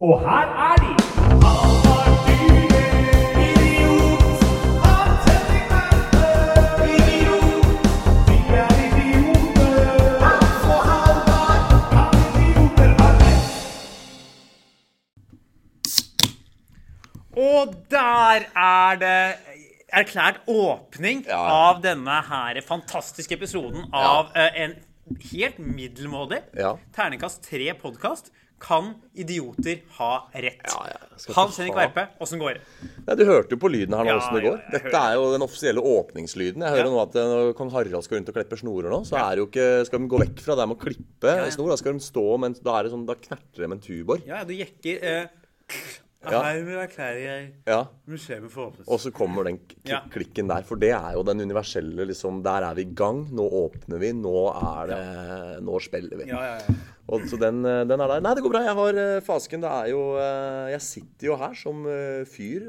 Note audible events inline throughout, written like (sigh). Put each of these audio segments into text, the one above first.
Og her er de! Og der er det erklært åpning Ja. av denne her fantastiske episoden av eh, en helt middelmådig Ja. terningkast tre-podkast. Kan idioter ha rett? Ja, ja, Hans Henrik Verpe, åssen går det? Ja, du hørte jo på lyden her nå åssen det går. Dette hører. er jo den offisielle åpningslyden. Jeg hører nå at eh, når kong Harald skal rundt og klippe snorer nå, så er jo ikke Skal de gå vekk fra det med å klippe snor? Da skal de stå men Da er det sånn Da knerter de med en tubor. Ja, du jekker eh, Ja. Hermed erklærer jeg Ja. museet for åpnet. Og så kommer den klikken der. For det er jo den universelle liksom Der er vi i gang. Nå åpner vi. Nå er det Nå spiller vi. Ja, ja, ja. Og så den, eh, den er der. Nei, det går bra. Jeg har eh, fasken. Det er jo eh, Jeg sitter jo her som fyr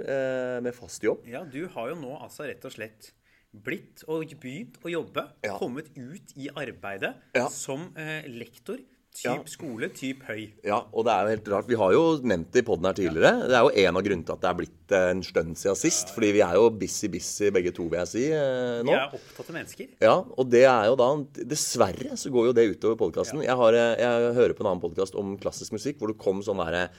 med fast jobb. Ja, du har jo nå altså rett og slett blitt og begynt å jobbe. Ja. Kommet ut i arbeidet Ja. som lektor. Typ Ja. skole, typ høy. Ja, og det er jo helt rart. Vi har jo nevnt det i poden her tidligere. Det er jo en av grunnene til at det er blitt eh, en stund siden sist. Fordi vi er jo busy-busy begge to, vil jeg si, eh, Vi nå. er opptatte mennesker. Ja, og det er jo da Dessverre så går jo det utover podkasten. Jeg, eh, jeg hører på en annen podkast om klassisk musikk hvor det kom sånn derre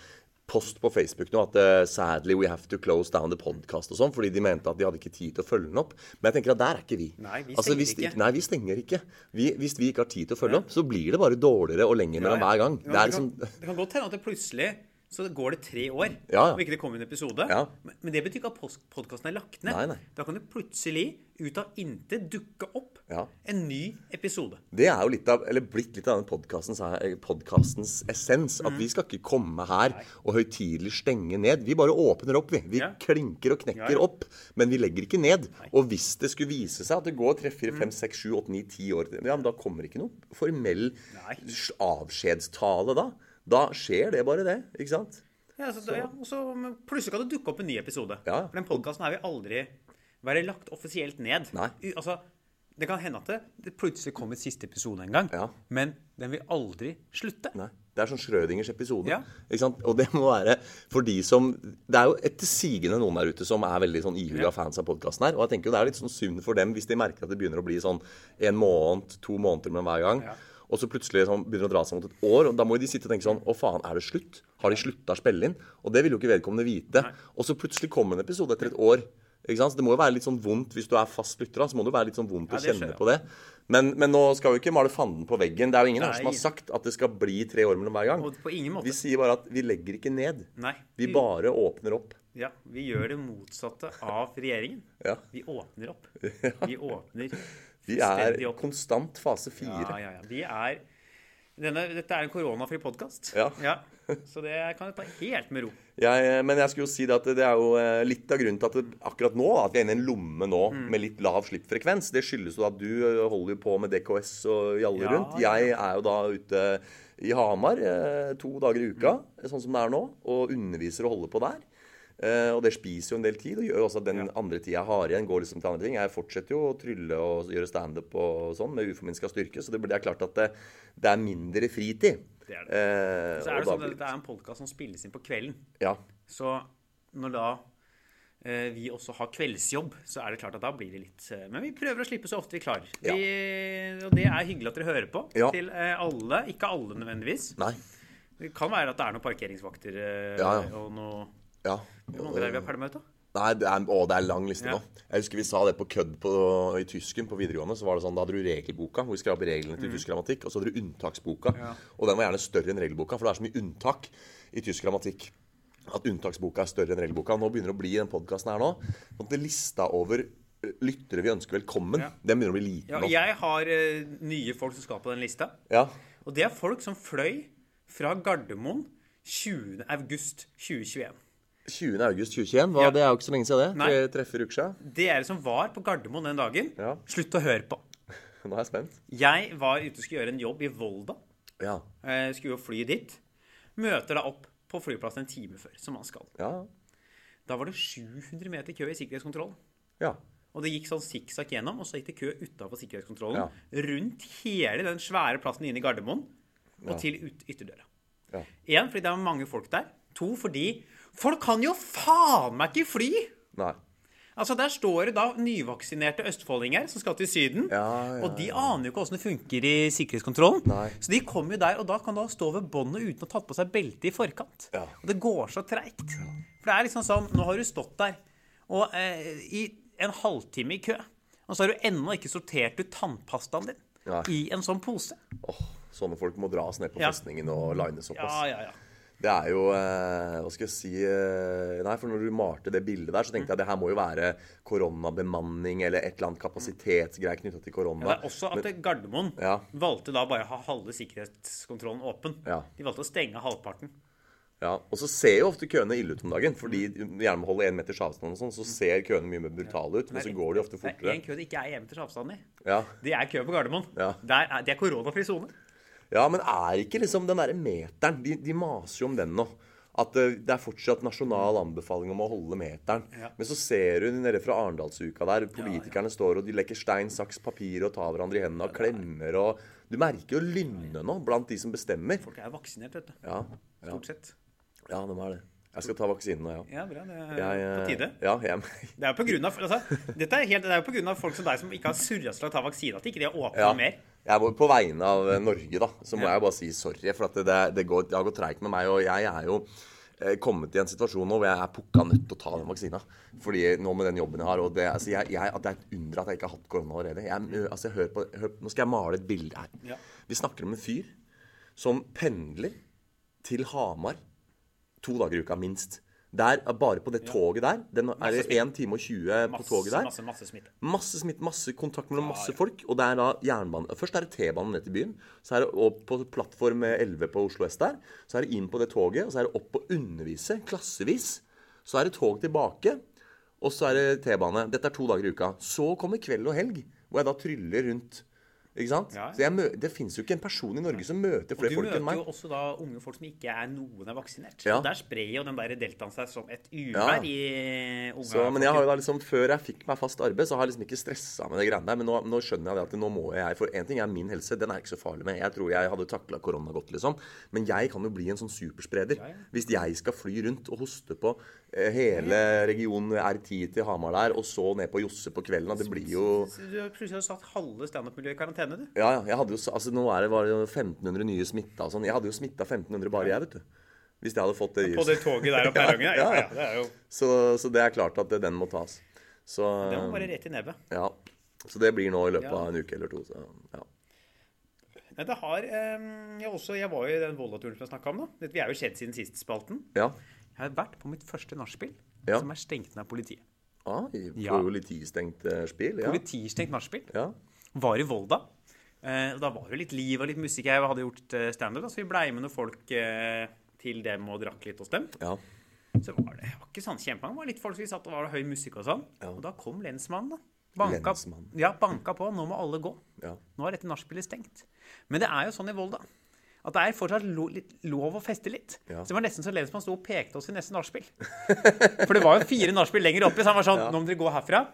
post på Facebook nå at eh, 'sadly we have to close down the podcast' og sånn, fordi de mente at de hadde ikke tid til å følge den opp. Men jeg tenker at der er ikke vi. Nei, vi Altså, stenger hvis, ikke. Nei, vi stenger ikke. Vi, hvis vi ikke har tid til å følge opp, så blir det bare dårligere og lenger mellom hver gang. Ja, Det er det, kan, liksom det kan godt hende at det plutselig så går det tre år Ja, ja. om ikke det kommer en episode. Ja. Men, det betyr ikke at podkasten er lagt ned. Nei, nei. Da kan det plutselig, ut av intet, dukke opp Ja. en ny episode. Det er jo litt av, eller blitt litt av den podcastens, podcastens essens. Mm. At vi skal ikke komme her og høytidelig stenge ned. Vi bare åpner opp, vi. Vi klinker og knekker opp. Men vi legger ikke ned. Og hvis det skulle vise seg at det går 3, 4, Mm. 5, 6, 7, 8, 9, 10 år Ja, men da kommer det ikke noe formell Nei. avskjedstale da. Da skjer det bare det, ikke sant? Ja, så, ja, og så Plutselig kan det dukke opp en ny episode. Ja. For den podkasten her vil aldri være lagt offisielt ned. Nei. Altså, det kan hende at det, plutselig kommer siste episode en gang, Ja. men den vil aldri slutte. Nei. Det er sånn Schrødingers episode. Ja. Ikke sant? Og det må være for de som Det er jo etter sigende noen der ute som er veldig sånn ihuga Ja. fans av podkasten her. Og jeg tenker jo det er litt sånn synd for dem hvis de merker at det begynner å bli sånn en måned, to måneder mellom hver gang. Ja. Og så plutselig sånn, begynner det å dra seg mot et år. Og da må jo de sitte og tenke sånn Å, faen, er det slutt? Har de slutta å spille inn? Og det vil jo ikke vedkommende vite. Og så plutselig kommer en episode etter et år. Ikke sant? Så det må jo være litt sånn vondt hvis du er fast lytter. Så må det jo være litt sånn vondt Ja, å kjenne på det. Men, men nå skal vi ikke male fanden på veggen. Det er jo ingen her som har sagt at det skal bli tre år mellom hver gang. På ingen måte. Vi sier bare at vi legger ikke ned. Nei. Vi bare åpner opp. Ja, vi gjør det motsatte av regjeringen. Ja. Vi åpner opp. (laughs) Vi åpner Vi er konstant fase Ja, fire. ja, ja. Vi er denne, Dette er en koronafri podkast. Ja. Så det kan jeg ta helt med ro. Jeg, men jeg skulle jo si det at det er jo eh, litt av grunnen til at det, akkurat nå, at vi er inne i en lomme nå Mm. med litt lav slippfrekvens, det skyldes jo at du eh, holder jo på med DKS og jaller Ja, rundt. Jeg er jo da ute i Hamar eh, to dager i uka, Mm. sånn som det er nå, og underviser og holder på der. Eh, og det spiser jo en del tid, og gjør også at den Ja. andre tida jeg har igjen, går liksom til andre ting. Jeg fortsetter jo å trylle og gjøre standup og sånn med uforminska styrke, så det det er klart at det, det er mindre fritid. Det er det. Uh, Så er det sånn at det er en podkast som spilles inn på kvelden. Ja. Så når da uh, vi også har kveldsjobb, så er det klart at da blir det litt Men vi prøver å slippe så ofte vi klarer. Ja. Vi, og det er hyggelig at dere hører på. Ja. Til alle. Ikke alle nødvendigvis. Nei. Det kan være at det er noen parkeringsvakter Ja, ja. og noe Ja. Hvor mange der vi har pælmøte? Nei, det er, å, det er lang liste Ja. nå. Jeg husker vi sa det på kødd på, i tysken på videregående. så var det sånn, Da hadde du regelboka, hvor vi skrev opp reglene til tysk grammatikk. Og så hadde du unntaksboka. Mm. Ja. Og den var gjerne større enn regelboka, for det er så mye unntak i tysk grammatikk. At unntaksboka er større enn regelboka. Nå begynner det å bli i den podkasten her nå. Sånn at det lista over eh, lyttere vi ønsker velkommen, Ja. den begynner å bli liten Ja, nå. jeg har uh, nye folk som skal på den lista. Ja. Og det er folk som fløy fra Gardermoen 20. august 2021. 20. august 2021. Hva, Ja. Det er jo ikke så lenge siden det. Nei. Vi treffer uker siden. Dere som var på Gardermoen den dagen, Ja. slutt å høre på. (laughs) Nå er jeg spent. Jeg var ute og skulle gjøre en jobb i Volda. Ja. Jeg skulle jo fly dit. Møter da opp på flyplassen en time før, som man skal. Ja. Da var det 700 meter kø i sikkerhetskontrollen. Ja. Og det gikk sånn sikksakk gjennom, og så gikk det kø utafor sikkerhetskontrollen. Rundt hele den svære plassen inne i Gardermoen, og til ut ytterdøra. Ja. Én fordi det var mange folk der. To fordi folk kan jo faen meg ikke fly! Nei. Altså Der står det da nyvaksinerte østfoldinger som skal til Syden. Ja, ja, og de aner jo ikke åssen det funker i sikkerhetskontrollen. Nei. Så de kommer jo der, og da kan da stå ved båndet uten å ha tatt på seg belte i forkant. Ja. Og det går så treigt. For det er liksom sånn Nå har du stått der og eh, i en halvtime i kø, og så har du ennå ikke sortert ut tannpastaen din Nei. i en sånn pose. Åh, sånne folk må dras ned på festningen og lines opp. Ja, ja, ja. Det er jo eh, Hva skal jeg si eh, Nei, for når du malte det bildet der, så tenkte jeg at det her må jo være koronabemanning eller et eller annet kapasitetsgreier knytta til korona. Det er også at Gardermoen Ja. valgte da bare å ha halve sikkerhetskontrollen åpen. Ja. De valgte å stenge halvparten. Ja, Og så ser jo ofte køene ille ut om dagen, fordi gjerne må holde én meters avstand og sånn, så ser køene mye mer brutale ut, men så går de ofte fortere. Det er én kø det ikke er én meters avstand i. Ja. Det er kø på Gardermoen. Ja. Er, det er koronafri sone. Ja, men er ikke liksom den derre meteren de, de maser jo om den nå. At eh, det er fortsatt nasjonal anbefaling om å holde meteren. Ja. Men så ser du nede fra Arendalsuka der, politikerne står og de leker stein, saks, papir og tar hverandre i hendene og klemmer og Du merker jo lynnet nå blant de som bestemmer. Folk er vaksinert, vet du. Ja, ja, Stort sett. ja de er det. Jeg skal ta vaksinen nå, ja. Ja, bra. Det er Jeg, eh, på tide. Ja, jeg, (laughs) Det er jo på grunn av, altså, dette er helt, det er jo på grunn av folk som deg som ikke har surra til å ta vaksine, at ikke de har åpna ja. mer. Jeg på vegne av eh, Norge, da, så må Ja. jeg bare si sorry. For at det, det, går, det har gått treigt med meg, og jeg er jo eh, kommet i en situasjon nå hvor jeg er pukka nødt til å ta den vaksina. Fordi nå med den jobben jeg har, og det, altså jeg, jeg, at det er et under at jeg ikke har hatt korona allerede. Jeg, altså jeg hører på, hør, nå skal jeg male et bilde her. Ja. Vi snakker om en fyr som pendler til Hamar to dager i uka, minst. Der, bare på det toget der. Den, er det smitte. 1 time og 20 på toget der. masse, masse smitte. Masse smitte, masse kontakt mellom masse folk. Og det er da jernbane Først er det T-banen ned til byen. Så er det opp på plattform 11 på Oslo S der. Så er det inn på det toget, og så er det opp og undervise, klassevis. Så er det tog tilbake, og så er det T-bane. Dette er to dager i uka. Så kommer kveld og helg, hvor jeg da tryller rundt. Ikke sant? Ja. Så jeg mø det fins jo ikke en person i Norge som møter flere folk enn meg. Du møter jo også da unge folk som ikke er noen er vaksinert. Ja. Og der sprer jo den der deltaen seg som et Ja. i unge Så, men jeg har jo da liksom, før jeg fikk meg fast arbeid, så har jeg liksom ikke stressa med det greiene der. Men nå, nå skjønner jeg det at nå må jeg For én ting er min helse, den er jeg ikke så farlig med. Jeg tror jeg hadde takla korona godt, liksom. Men jeg kan jo bli en sånn superspreder. Hvis jeg skal fly rundt og hoste på hele regionen R10 til Hamar der, og så ned på Josse på kvelden, det blir jo Du har plutselig satt halve standup-miljøet i karantene, du. Ja, ja. Jeg hadde jo, altså Nå er det, var det jo 1500 nye smitta og sånn. Jeg hadde jo smitta 1500 bare jeg, vet du. Hvis jeg hadde fått det På det toget der (laughs) og perrongen. Ja, Ja, ja, det er jo Så, så det er klart at det, den må tas. Så Det må bare rett i nebbet. Ja. Så det blir nå i løpet Ja. av en uke eller to. Så, ja. Men det har eh, jeg, også, jeg var jo i den Volda-turen som jeg snakka om. da. Vi er jo kjent siden sist spalten. ja. Jeg har vært på mitt første nachspiel, Ja. som er stengt ned av politiet. Ah, Ja. politistengt eh, spill? Ja. Politistengt nachspiel. ja. Var i Volda. Eh, da var det litt liv og litt musikk. Jeg hadde gjort eh, standup, så vi blei med noen folk eh, til dem og drakk litt hos dem. ja. Så var det var ikke sånn kjempemange. Det var litt folk som vi satt og var høy musikk og sånn. Ja. Og da kom lensmannen, da. Banka, lensmannen. ja, banka på. Nå må alle gå. ja. Nå er dette nachspielet stengt. Men det er jo sånn i Volda at det er fortsatt lo, lov å feste litt. Ja. Så det var nesten så lensmannen sto og pekte oss i neste nachspiel. For det var jo fire nachspiel lenger oppe, så han var sånn Nå må dere gå herfra.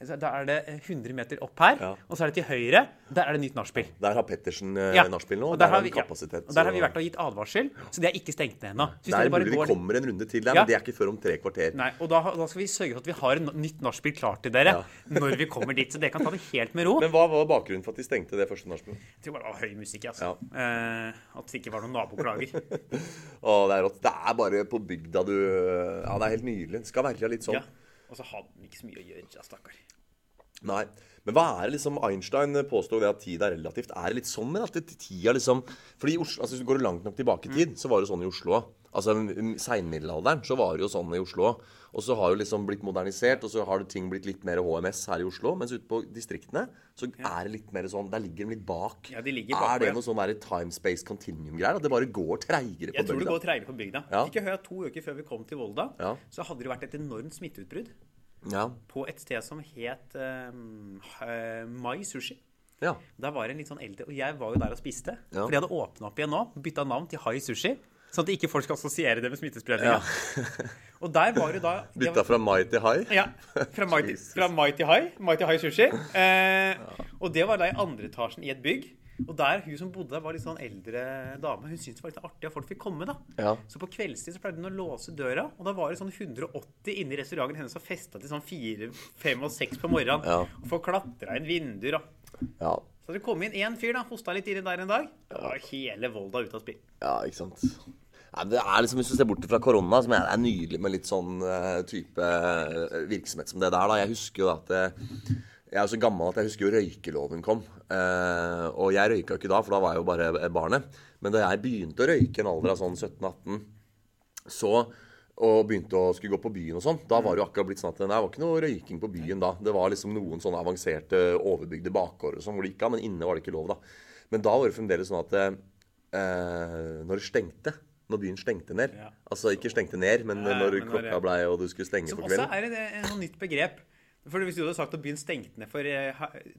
Da er det 100 meter opp her, Ja. og så er det til høyre. Der er det nytt nachspiel. Der har Pettersen eh, Ja. nachspiel nå. Og Der, der har vi- kapasitet. Og der har vi vært og gitt advarsel, så det er ikke stengt ned ennå. Der Det er mulig vi kommer en runde til der, Ja. men det er ikke før om tre kvarter. Nei, og da, da skal vi sørge for at vi har et nytt nachspiel klart til dere (laughs) når vi kommer dit. Så dere kan ta det helt med ro. Men hva var bakgrunnen for at de stengte det første nachspielet? Jeg tror bare det var høy musikk, altså. Eh, at det ikke var noen naboklager. (laughs) Å, det er rått. Det er bare på bygda du Ja, det er helt nydelig. Det skal være litt sånn. Ja. Og så hadde han ikke så mye å gjøre, stakkar. Nei. Men hva er det liksom Einstein påstår det at tid er relativt. Er det litt sånn at det- tida liksom Fordi Oslo, altså Hvis du går langt nok tilbake i tid, så var det sånn i Oslo. Altså Seinmiddelalderen så var det jo sånn i Oslo. Og så har jo liksom blitt modernisert, og så har det ting blitt litt mer HMS her i Oslo. Mens ute på distriktene så er det litt mer sånn Der ligger de litt bak. Ja, de ligger er det noe sånn time space continuum-greier? At det bare går treigere på bygda? Jeg tror det går treigere på bygda. Ja. Fikk jeg høre at to uker før vi kom til Volda, Ja. så hadde det vært et enormt smitteutbrudd Ja. på et sted som het uh, Mai Sushi. ja. Der var det en litt sånn eldre Og jeg var jo der og spiste. Ja. For de hadde åpna opp igjen nå, bytta navn til Hai Sushi. Sånn at ikke folk skal assosiere det med smittespredninga. og der var det da (laughs) de Bytta fra mai til hai? Ja. Fra mai, til hai. Mai til hai Sushi. Eh, og det var da i andre etasjen i et bygg Og der, hun som bodde der, var litt sånn eldre dame. Hun syntes det var litt artig at folk fikk komme. da. Ja. Så på kveldstid så pleide hun å låse døra, og da var det sånn 180 inne i restauranten hennes og festa til sånn 4, 5 og 6 på morgenen. Ja. Og folk klatra inn vinduer. da. Ja. Så det kom inn én fyr, da, hosta litt inni der en dag. Da var hele Volda ute av spill. Ja, ikke sant. Det er liksom, Hvis du ser bort fra korona, som er, er nydelig med litt sånn eh, type eh, virksomhet som det der, da. Jeg husker jo at eh, Jeg er så gammel at jeg husker jo røykeloven kom. Eh, og jeg røyka ikke da, for da var jeg jo bare barnet. Men da jeg begynte å røyke i en alder av sånn 17-18, så og begynte å skulle gå på byen og sånn. Da var det jo akkurat blitt sånn at det var ikke noe røyking på byen da. Det var liksom noen sånne avanserte, overbygde bakgårder sånn hvor det gikk av, men inne var det ikke lov, da. Men da var det fremdeles sånn at eh, når det stengte når byen stengte ned. Ja. Altså ikke stengte ned, men når klokka blei og du skulle stenge for kvelden. Som også er et, et, noe nytt begrep. For Hvis du hadde sagt at byen stengte ned for eh,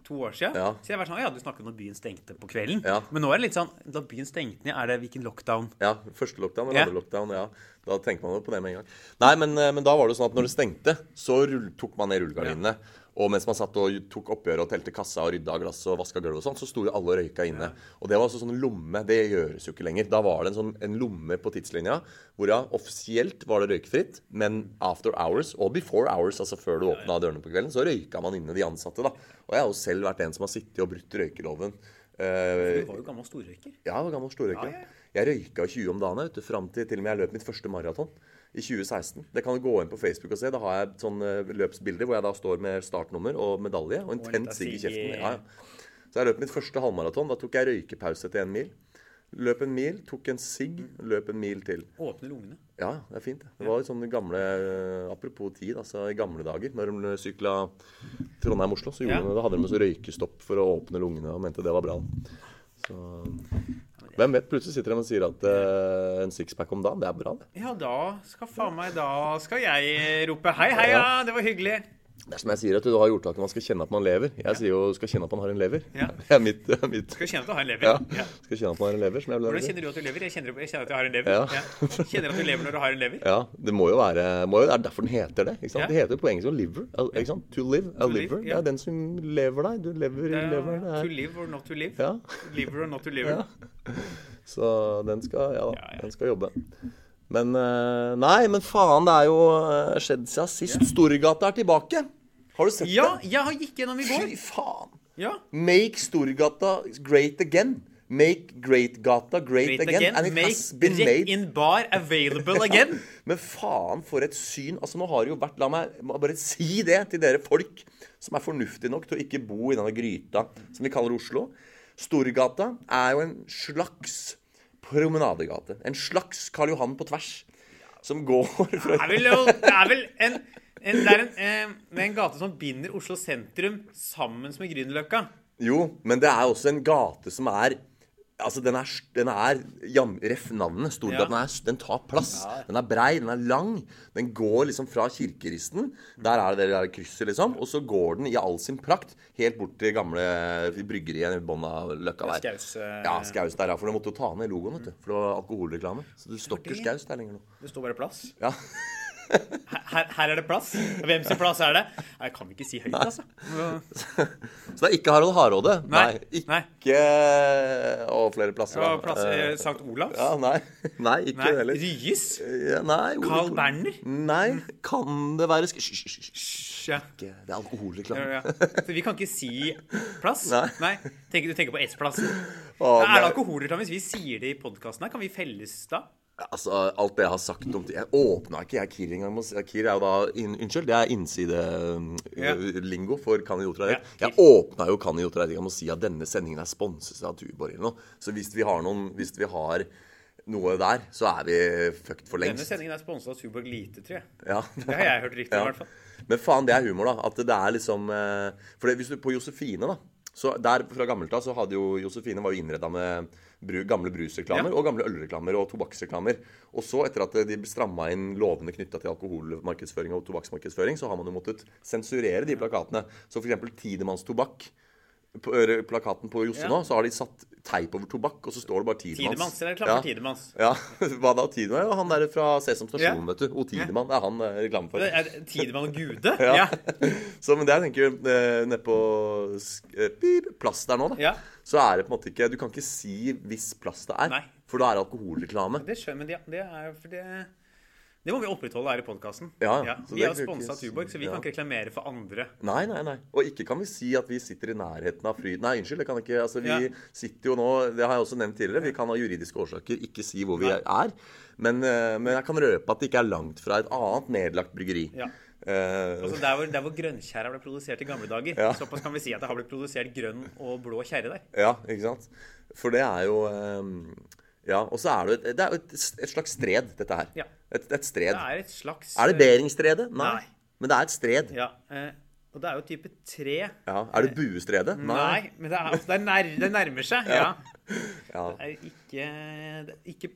to år siden, Ja. så jeg vært sånn «Å Ja, du snakket om at byen stengte på kvelden. Ja. Men nå er det litt sånn Da byen stengte ned, er det hvilken lockdown? Ja, første lockdown eller Ja. andre lockdown. ja. Da tenker man jo på det med en gang. Nei, men, eh, men da var det sånn at når det stengte, så tok man ned rullegardinene. Og mens man satt og tok oppgjøret og telte kassa og rydda glass og vaska gulv og sånn, så sto jo alle og røyka inne. Og det var altså sånn lomme. Det gjøres jo ikke lenger. Da var det en sånn en lomme på tidslinja hvor ja, offisielt var det røykfritt, men after hours og before hours, altså før du åpna dørene på kvelden, så røyka man inne, de ansatte, da. Og jeg har jo selv vært en som har sittet og brutt røykeloven. Uh, Du var jo gammel storrøyker. ja, jeg var gammel storrøyker. Ja, ja. Jeg røyka 20 om dagen vet du, fram til til og med jeg løp mitt første maraton i 2016. Det kan du gå inn på Facebook og se. Da har jeg sånne løpsbilder hvor jeg da står med startnummer og medalje og en tent sigg i kjeften. Ja, ja. Så jeg løp mitt første halvmaraton. Da tok jeg røykepause til en mil. Løp en mil, tok en sigg, løp en mil til. Åpne lungene. Ja, det er fint. det. Var litt sånn gamle Apropos tid, altså i gamle dager, når de sykla Trondheim-Oslo, så gjorde Ja. de, da hadde de så røykestopp for å åpne lungene og mente det var bra. Så Hvem vet? Plutselig sitter de og sier at uh, en sixpack om dagen, det er bra, det. Ja, da skal faen meg Da skal jeg rope hei, hei, ja, det var hyggelig. Det er som jeg sier, at du har gjort at man skal kjenne at man lever. Jeg sier jo skal kjenne at man har en lever. Ja. (laughs) Det er mitt, mitt Skal kjenne at du har en lever. Ja. Skal kjenne at man har en lever, som jeg Hvordan kjenner du at du lever? Jeg kjenner, jeg kjenner at jeg har en lever. Ja. Ja. Kjenner at du lever når du har en lever? Ja, det må jo være må jo, Det er derfor den heter det. ikke sant? Ja. Det heter jo på engelsk 'liver'. ikke sant? To live, a To live, liver. Det er den som lever deg. Du lever i er leveren. To live or not to live. Ja. Liver or not to live. Ja. Så den skal, ja da, Ja, ja. den skal jobbe. Men eh, Nei, men faen, det er jo eh, skjedd siden sist. Storgata er tilbake. Har du sett Ja, det? jeg har gikk gjennom i går. Fy faen. Ja. Make Storgata great again. Make Great-gata great, Great again. again. And it Make has been made. in bar available (laughs) again. Men faen, for et syn. Altså, nå har det jo vært La meg bare si det til dere folk som er fornuftige nok til å ikke bo i denne gryta som vi kaller Oslo. Storgata er jo en slags promenadegate. En slags Karl Johan på tvers. Som går Det er vel, det er vel en, en, det er en, eh, en gate som binder Oslo sentrum sammen med Grünerløkka. Jo, men det er også en gate som er Altså, den er, den er jam, Ref navnet. Storgaten Ja. er, den tar plass. Den er brei, den er lang. Den går liksom fra Kirkeristen, der er det der krysset, liksom, og så går den i all sin prakt helt bort til gamle bryggeriet i bånn av Løkka der. Skaus, Uh... Ja, Skaus der, ja. For de måtte jo ta ned logoen, vet du. For det var alkoholreklame. Så det står ikke. Skaus der lenger nå. Det står bare plass. Ja. Her, her er det plass. Hvem sin plass er det? Nei, jeg kan ikke si høyt, altså. Så det er ikke Harald Hardråde. Nei, Ikke nei. Og flere plasser. Ja, plass, eh, Sankt Olavs? Ja, nei. Nei, ikke Nei, heller. Ryes? Ja, nei, Carl Berner? Nei, kan det være Hysj, hysj. Det er alkoholreklame. Ja, ja. Vi kan ikke si plass? Nei. Tenker, du tenker på S-plassen? Er det nei. alkoholreklame hvis vi sier det i podkasten her? Kan vi felles da? Altså, alt det jeg har sagt om Jeg åpna ikke jeg Kir engang. med Kir er jo da in, Unnskyld, det er innsidelingo for Kan idioter ha Jeg åpna jo Kan idioter ha rett med å si at denne sendingen er sponset av Tuborg eller noe. Så hvis vi har noen Hvis vi har noe der, så er vi fucked for lengst. Denne sendingen er sponset av Tuborg Lite, tror jeg. Ja. Det har jeg hørt riktig ja. i hvert fall. Men faen, det er humor, da. At det er liksom eh, For det, hvis du på Josefine, da så Der fra gammelt av så hadde jo Josefine var jo innreda med bru, gamle brusreklamer Ja. og gamle ølreklamer og tobakksreklamer. Og så, etter at de stramma inn lovene knytta til alkoholmarkedsføring og tobakksmarkedsføring, så har man jo måttet sensurere de plakatene. Så f.eks. Tidemanns tobakk på plakaten på Josse nå, så har de satt teip over tobakk, og så står det bare Tidemanns. Tidemanns. Det er reklame for Tidemanns. Ja, (laughs) hva da? Tidemann? Han der fra Sesam stasjon, vet du. O Tidemann. Det er han er reklame for. Er Tidemann Gude? (laughs) Ja. Ja. (laughs) Så, men det jeg tenker Nedpå nede på sk- eh, plass der nå, da, Ja. så er det på en måte ikke Du kan ikke si hvis plass det er, for da er det alkoholreklame. Det skjønner men det, det er for det det må vi opprettholde her i podkasten. Ja, ja. vi har sponsa Tuborg, så vi ja. kan ikke reklamere for andre. Nei, nei, nei. Og ikke kan vi si at vi sitter i nærheten av Fryd... Nei, unnskyld. det kan ikke, altså Vi Ja. sitter jo nå Det har jeg også nevnt tidligere. Vi kan av juridiske årsaker ikke si hvor vi er. Men, eh, men jeg kan røpe at det ikke er langt fra et annet nedlagt bryggeri. Ja. Uh, Altså Der hvor, der hvor grønnkjerra ble produsert i gamle dager, Ja. såpass kan vi si at det har blitt produsert grønn og blå kjerre der. ja, ikke sant? For det er jo um, Ja, og så er det et, det jo et, et slags stred, dette her. Ja. Et, et stred. Det er et slags Er det Beringstredet? Nei. Nei. Men det er et stred. Ja, eh, og det er jo type tre. Ja. Er det Buestredet? Nei, men det, er, det, er nær, det nærmer seg. Ja. Ja. Det er ikke, det er ikke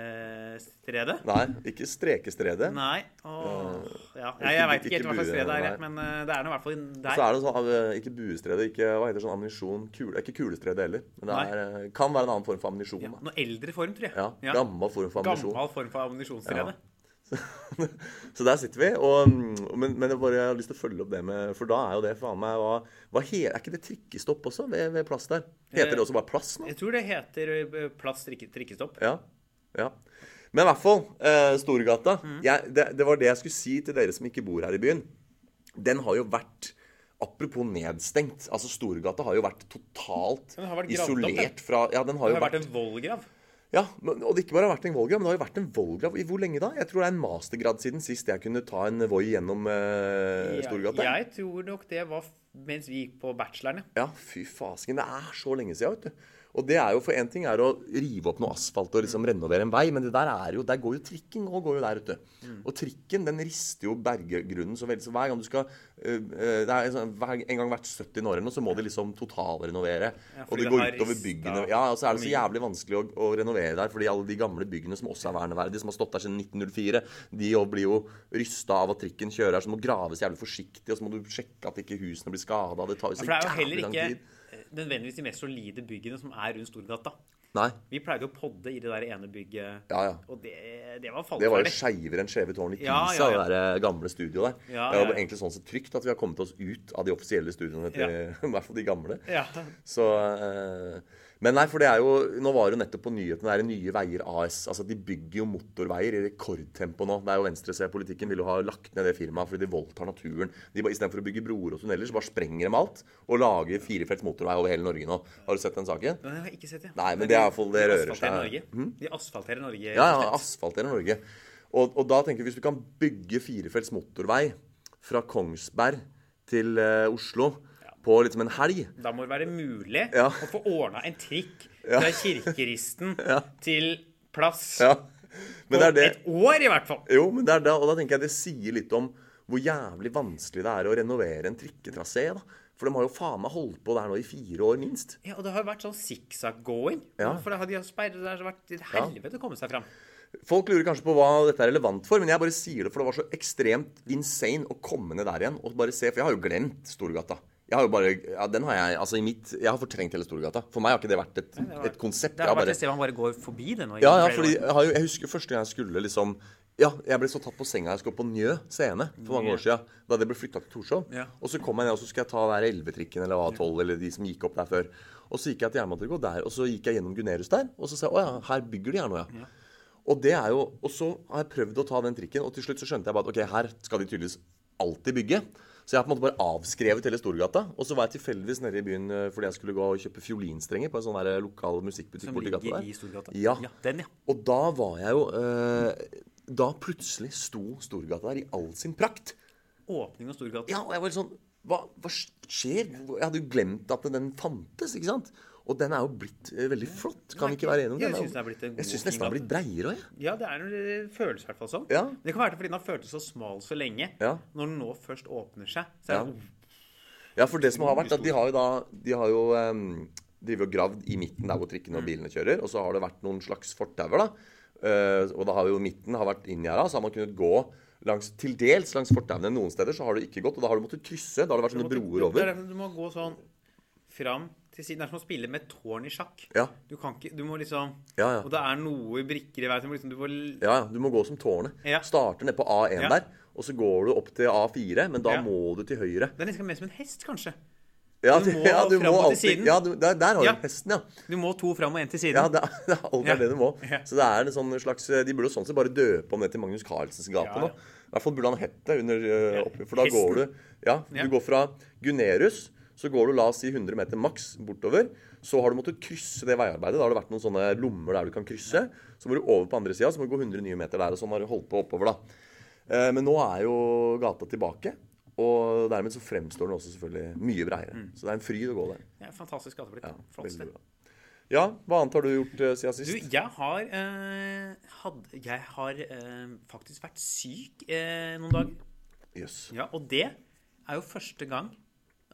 pekestredet. Nei, ikke Strekestredet. Nei. Åh, ja. Ja, jeg veit ikke helt hva slags sted det er, men eh, det er nå i hvert fall der. Så er det sånn, eh, ikke buestredet, ikke hva heter sånn ammunisjon kule, Ikke kulestredet heller. Men det er, eh, kan være en annen form for ammunisjon. Ja, noe eldre form, tror jeg. Ja, Gammel form for ammunisjon. Gammel form for ammunisjonsstredet. (laughs) Så der sitter vi. Og, men, men jeg bare har lyst til å følge opp det med For da er jo det faen meg hva, hva he, Er ikke det trikkestopp også ved, ved plass der? Heter det også bare plass nå? Jeg tror det heter eh, Plass trikke, trikkestopp. Ja. ja. Men i hvert fall, eh, Storgata. Mm. Jeg, det, det var det jeg skulle si til dere som ikke bor her i byen. Den har jo vært Apropos nedstengt. altså Storgata har jo vært totalt Den har vært opp, isolert fra Ja, den har Det jo vært vært en vollgrav. Ja, men, og det ikke bare har vært en vollgrav, men det har jo vært en vollgrav i hvor lenge da? Jeg tror det er en mastergrad siden sist jeg kunne ta en Voi gjennom eh, Storgata. Jeg, tror nok det var mens vi gikk på bacheloren, ja. Ja, fy fasken. Det er så lenge siden, vet du. Og det er jo for én ting er å rive opp noe asfalt og liksom renovere en vei, men det der er jo, der går jo trikken og går jo der ute. Mm. Og trikken den rister jo berggrunnen så veldig. Så hver gang du skal øh, øh, det er sånn, En gang hvert 70 år eller noe, så må de liksom totalrenovere. Ja, og det det går utover byggene. Ja, og så er det så jævlig vanskelig å, å renovere der, fordi alle de gamle byggene som også er verneverdige, som har stått der siden 1904, de blir jo rysta av at trikken kjører her, så må graves jævlig forsiktig, og så må du sjekke at ikke husene blir skada. Det tar jo så jævlig lang tid. Eh, nødvendigvis de mest solide byggene som er rundt Storgata. Nei. Vi pleide å podde i det der ene bygget, Ja, ja. og det, det var Det var jo fallferdig. skeivere enn Skjeve tårn i Pisa, Ja, ja, ja. det der eh, gamle studioet der. Ja, Det var egentlig sånn sett trygt at vi har kommet oss ut av de offisielle studioene til (laughs) i hvert fall de gamle. Ja. Så eh, Men nei, for det er jo Nå var det jo nettopp på nyhetene det er Nye Veier AS. Altså De bygger jo motorveier i rekordtempo nå. Det er jo venstresida-politikken vil jo ha lagt ned det firmaet fordi de voldtar naturen. De bare, Istedenfor å bygge broer og tunneler, så bare sprenger de alt og lager firefelts motorvei over hele Norge nå. Har du sett den saken? Nei, jeg har ikke sett, det. Nei, men det er i hvert fall- det rører seg. Hm? Norge. De asfalterer Norge. Ja, ja, asfalterer Norge. Og, og da tenker vi hvis du kan bygge firefelts motorvei fra Kongsberg til uh, Oslo på liksom en helg Da må det være mulig Ja. å få ordna en trikk fra Kirkeristen til plass Ja. Men på det er det et år, i hvert fall. Jo, men det er da, og da tenker jeg det sier litt om hvor jævlig vanskelig det er å renovere en trikketrasé. da. For de har jo faen meg holdt på der nå i fire år, minst. Ja, og det har jo vært sånn sikksakk-going. Ja. For det har de sperret der, så har det vært et helvete å komme seg fram. Folk lurer kanskje på hva dette er relevant for, men jeg bare sier det, for det var så ekstremt insane å komme ned der igjen og bare se. For jeg har jo glemt Storgata. Jeg har jo bare, ja, den har jeg, altså i mitt, jeg har fortrengt hele Storgata. For meg har ikke det vært et, Det var, et konsept. Det har vært bare, et sted man bare går forbi det nå. ja, ja, fordi jeg, har jo, jeg husker første gang jeg skulle liksom Ja, jeg ble så tatt på senga jeg skulle på Njø scene for mange år siden. Da det ble flytta til Torshov. Ja. Og så kom jeg ned, og så skulle jeg ta der 11-trikken eller A12 eller de som gikk opp der før. Og så gikk jeg til Jernbanetorget, der, og så gikk jeg gjennom Gunerius der. Og så sa jeg å ja, her bygger de her nå, ja. Og det er jo, og så har jeg prøvd å ta den trikken, og til slutt så skjønte jeg bare at ok, her skal de tydeligvis alltid bygge. Så jeg har på en måte bare avskrevet hele Storgata. Og så var jeg tilfeldigvis nede i byen eh, fordi jeg skulle gå og kjøpe fiolinstrenger på en sånn der lokal musikkbutikk borti gata der. i Storgata. Ja. ja. Den, ja. Og da var jeg jo eh, Da plutselig sto Storgata der i all sin prakt. Åpning av Storgata. Ja, og jeg var sånn hva, hva skjer? Jeg hadde jo glemt at den fantes, ikke sant? Og den er jo blitt eh, veldig flott. Kan vi ikke være enige om Jeg den? den er blitt en Jeg syns nesten den har blitt breiere òg, jeg. Ja, det er noe, det føles i hvert fall sånn. Ja. Det kan være fordi den har føltes så smal så lenge. Ja. Når den nå først åpner seg, så er Ja. det Ja, for det som har vært, at de har jo da De har jo um, drevet og gravd i midten der hvor trikkene Mm. og bilene kjører, og så har det vært noen slags fortauer, da. Uh, og da har jo midten har vært inngjerda, så har man kunnet gå langs, til dels langs fortauene. Noen steder så har det ikke gått, og da har du måttet krysse. Da har det vært sånne broer over. er du må gå sånn fram til siden. Det er som å spille med et tårn i sjakk. Ja. Du kan ikke Du må liksom Ja, ja. Og det er noe brikker i veien som liksom du får Ja, ja, du må gå som tårnet. Ja. Starter ned på A1 Ja. der, og så går du opp til A4, men da må du til høyre. Det er nesten mer som en hest, kanskje. Ja, Du må (laughs) ja, du må alltid. Ja, du, der, der har Ja. du hesten, ja. Du må to fram og én til siden. Ja, det er, (laughs) det er Ja. det du må. Så det er en sånn slags De burde sånn sett bare døpe om det til Magnus Carlsens gate nå. I hvert fall burde han hett det under oppi, For da Hesten. går du Ja, Ja. du går fra Gunerius, så går du la oss si 100 meter maks bortover. Så har du måttet krysse det veiarbeidet. Da har det vært noen sånne lommer der du kan krysse. Så må du over på andre sida, så må du gå 100 nye meter der. Og sånn har du holdt på oppover, da. Eh, Men nå er jo gata tilbake. Og dermed så fremstår den også selvfølgelig mye breiere. Så det er en fryd å gå der. Ja, fantastisk gateblitt. Ja, Flott sted. Ja, hva annet har du gjort uh, siden Du, sist? jeg har uh, had, Jeg har uh, faktisk vært syk eh, noen dager. Jøss. Ja, og det er jo første gang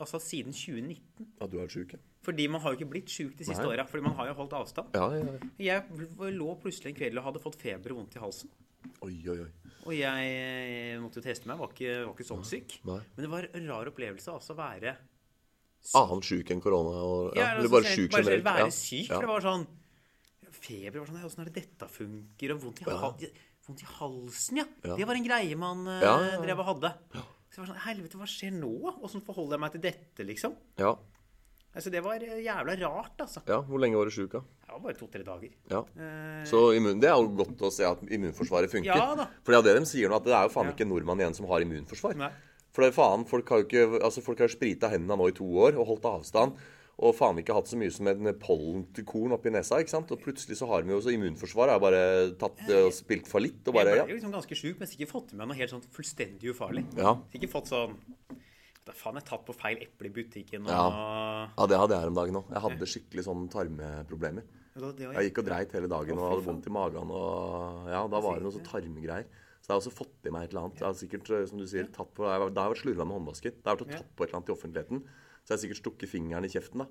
altså siden 2019. Ja, du er sjuk, ja. Fordi man har jo ikke blitt sjuk de siste åra. Fordi man har jo holdt avstand. Ja, ja, ja. Jeg lå plutselig en kveld og hadde fått feber og vondt i halsen. Oi, oi, oi. Og jeg måtte jo teste meg. Var ikke, var ikke sånn syk. Nei. Men det var en rar opplevelse altså å være Annen sjuk enn korona? Og, ja, Ja, eller altså, bare selv- generelt? bare selv? Være ja. syk. Ja. For det var sånn Feber var sånn Åssen er det dette funker? Og vondt i, vondt i halsen, ja. Ja. Det var en greie man eh, Ja, ja, ja. drev og hadde. Så jeg var sånn Helvete, hva skjer nå? Åssen forholder jeg meg til dette, liksom? Ja. Altså, det var eh, jævla rart, altså. ja. Hvor lenge var du sjuk, da? Det var bare to-tre dager. Ja. Eh, Så immun, det er jo godt å se at immunforsvaret funker. Ja da. For det er det de sier nå, at det er jo faen Ja. ikke en nordmann igjen som har immunforsvar. Nei. For det er faen, folk har jo ikke Altså folk har sprita hendene nå i to år og holdt avstand. Og faen ikke hatt så mye som en pollenkorn oppi nesa. ikke sant? Og plutselig så har vi jo så immunforsvaret har bare tatt eh, og spilt fallitt. Og bare jeg ja. ble jo liksom ganske sjuk, men ikke fått med meg noe helt sånn fullstendig ufarlig. Ja. Ikke fått sånn Da faen, jeg tatt på feil eple i butikken og ja, det hadde jeg her om dagen òg. Jeg hadde skikkelig sånn tarmeproblemer. Jeg gikk og dreit hele dagen og hadde vondt i magen. Og ja, da var det noe sånn tarmgreier. Så jeg har også fått i meg et eller annet. Jeg har sikkert, eh, som du sier, tatt på, Da har jeg vært slurva med håndvasken. Da har jeg vært og tatt på et eller annet i offentligheten. Så jeg har sikkert stukket fingeren i kjeften, da.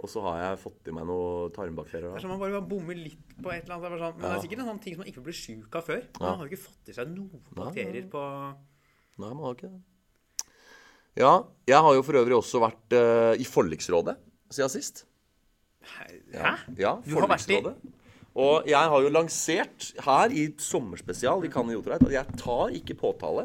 Og så har jeg fått i meg noen tarmbakterier. Det er Da. som man bare bommer litt på et eller annet. Sånn, men det er sikkert en sånn ting som man ikke blir sjuk av før. Man har jo ikke fått i seg noen bakterier på Nei, man har ikke det. Ja, jeg har jo for øvrig også vært uh, i forliksrådet siden sist. Hæ? Ja, Du har vært i- forliksrådet. Og jeg har jo lansert her i sommerspesial i Kan Jotreit at jeg tar ikke påtale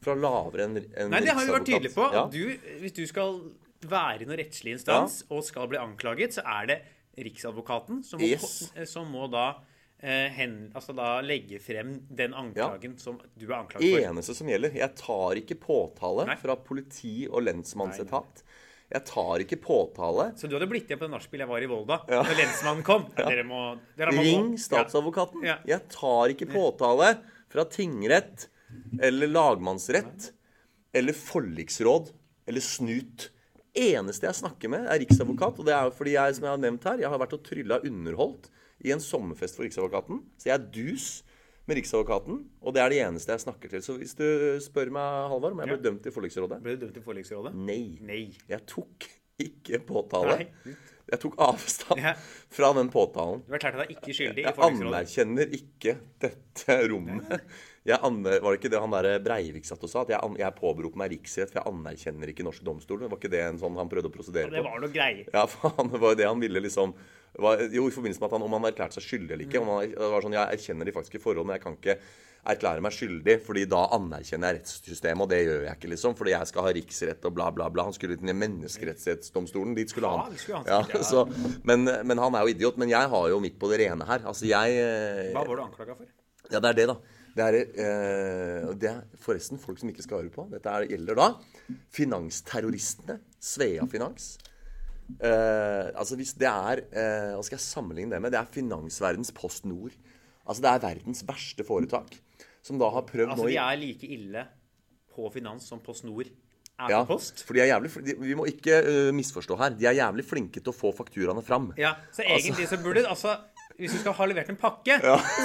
fra lavere enn en Nei, det har vi vært tydelige på. Ja. Du, hvis du skal være i noen rettslig instans og skal bli anklaget, så er det Riksadvokaten som må, Yes. som må da, eh, hen, altså da legge frem den anklagen som du er anklaget for. Eneste som gjelder. Jeg tar ikke påtale Nei. fra politi og lensmannsetat. Jeg tar ikke påtale. Så du hadde blitt igjen på det nachspielet jeg var i Volda Ja. Når lensmannen kom? Ja. Dere må, dere må Ring statsadvokaten. Ja. Jeg tar ikke påtale fra tingrett eller lagmannsrett eller forliksråd eller snut. Eneste jeg snakker med, er riksadvokat. Og det er fordi jeg, som jeg har nevnt her, jeg har vært og trylla underholdt i en sommerfest for Riksadvokaten. Så jeg er dus med Riksadvokaten, og det er det eneste jeg snakker til. Så hvis du spør meg, Halvard, om jeg ble dømt i forliksrådet Ble du dømt i forliksrådet? Nei. Nei. Jeg tok ikke påtale. Nei. Jeg tok avstand Ja. fra den påtalen. Du har erklært deg ikke skyldig i Jeg anerkjenner ikke dette rommet. Jeg aner, var det ikke det han der Breivik satt og sa? At jeg, jeg påberoper meg riksrett, for jeg anerkjenner ikke norsk domstol. Var ikke det en sånn han prøvde å prosedere Det på? var noe greier. Ja, (laughs) faen, det var jo det han ville liksom var, Jo, i forbindelse med at han, om han erklærte seg skyldig eller ikke. Om han, det var sånn, Jeg erkjenner de faktiske forholdene. Jeg kan ikke erklære meg skyldig, fordi da anerkjenner jeg rettssystemet, og det gjør jeg ikke, liksom. Fordi jeg skal ha riksrett og bla, bla, bla. Han skulle til menneskerettighetsdomstolen. Dit skulle han. skulle han Ja, (laughs) så, men, men han er jo idiot. Men jeg har jo mitt på det rene her. Altså, jeg eh, Hva var du anklaga for? ja, det er det, da. Det er, eh, det er forresten folk som ikke skal høre på. Dette er, gjelder da finansterroristene. Svea Finans. Eh, altså hvis det er eh, Hva skal jeg sammenligne det med? Det er finansverdens Post Nord. Altså det er verdens verste foretak. Som da har prøvd Altså, nå i de er like ille på finans som Post Nord er ja, på Post. for de er jævlig, de, Vi må ikke uh, misforstå her. De er jævlig flinke til å få fakturaene fram. Ja, så egentlig så burde altså Hvis du skal ha levert en pakke,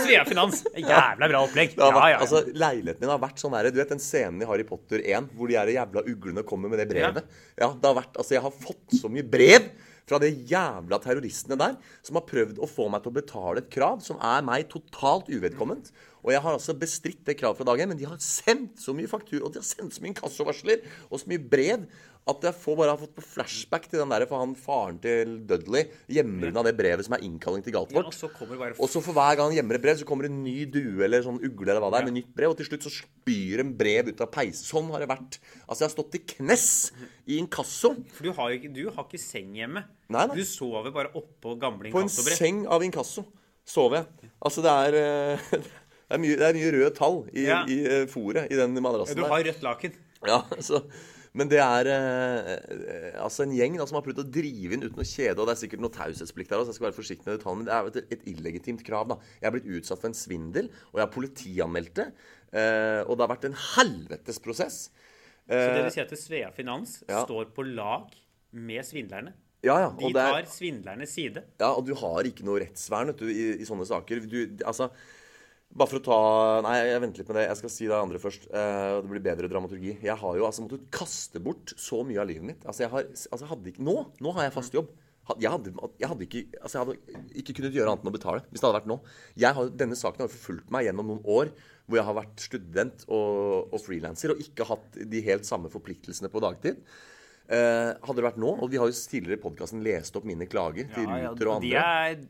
Svea Finans (laughs) Jævla bra opplegg. Ja, ja, ja. Altså, Leiligheten min har vært sånn her, Du vet den scenen i Harry Potter 1 hvor de her jævla uglene kommer med det brevet? Ja, det har vært, altså Jeg har fått så mye brev fra de jævla terroristene der som har prøvd å få meg til å betale et krav som er meg totalt uvedkomment. Og jeg har altså bestridt det kravet fra dag én, men de har sendt så mye faktur, og de har sendt så mye inkassovarsler og så mye brev at jeg får bare har fått på flashback til den der for han faren til Dudley gjemmer unna det brevet som er innkalling til Ja, og så bare Og så for hver gang han gjemmer et brev, så kommer det en ny due eller sånn ugle eller hva det er, med nytt brev. Og til slutt så spyr en brev ut av peisen. Sånn har det vært. Altså, jeg har stått i knes i inkasso. For du har ikke, du har ikke seng hjemme. Nei, nei. Du sover bare oppå gamle På en seng av inkasso sover jeg. Altså, det er eh, (laughs) Det er mye, det er mye røde tall i, Ja. i eh, fôret i den madrassen der. Du har rødt laken. Ja, (laughs) så, men det er eh, eh, altså en gjeng da, som har prøvd å drive inn uten å kjede. Og det er sikkert noe taushetsplikt der så jeg skal være forsiktig med detaljene. Men det er jo et, et illegitimt krav. da. Jeg er blitt utsatt for en svindel, og jeg har politianmeldt det. eh, og det har vært en helvetes prosess. Så det Eh, vil si at Svea Finans ja. står på lag med svindlerne. ja, ja, De tar er, svindlernes side. Ja, og du har ikke noe rettsvern du, i, i sånne saker. Du, altså, bare for å ta Nei, jeg venter litt med det. Jeg skal si det andre først. Eh, det blir bedre dramaturgi. Jeg har jo altså måttet kaste bort så mye av livet mitt. Altså, jeg har, altså, hadde ikke, nå, nå har jeg fast jobb. Jeg hadde, jeg, hadde ikke, altså jeg hadde ikke kunnet gjøre annet enn å betale hvis det hadde vært nå. Jeg har, denne saken har jo forfulgt meg gjennom noen år hvor jeg har vært student og, og frilanser og ikke hatt de helt samme forpliktelsene på dagtid. Eh, hadde det vært nå, og vi har jo tidligere i podkasten lest opp mine klager til Ja, Ruter og de er,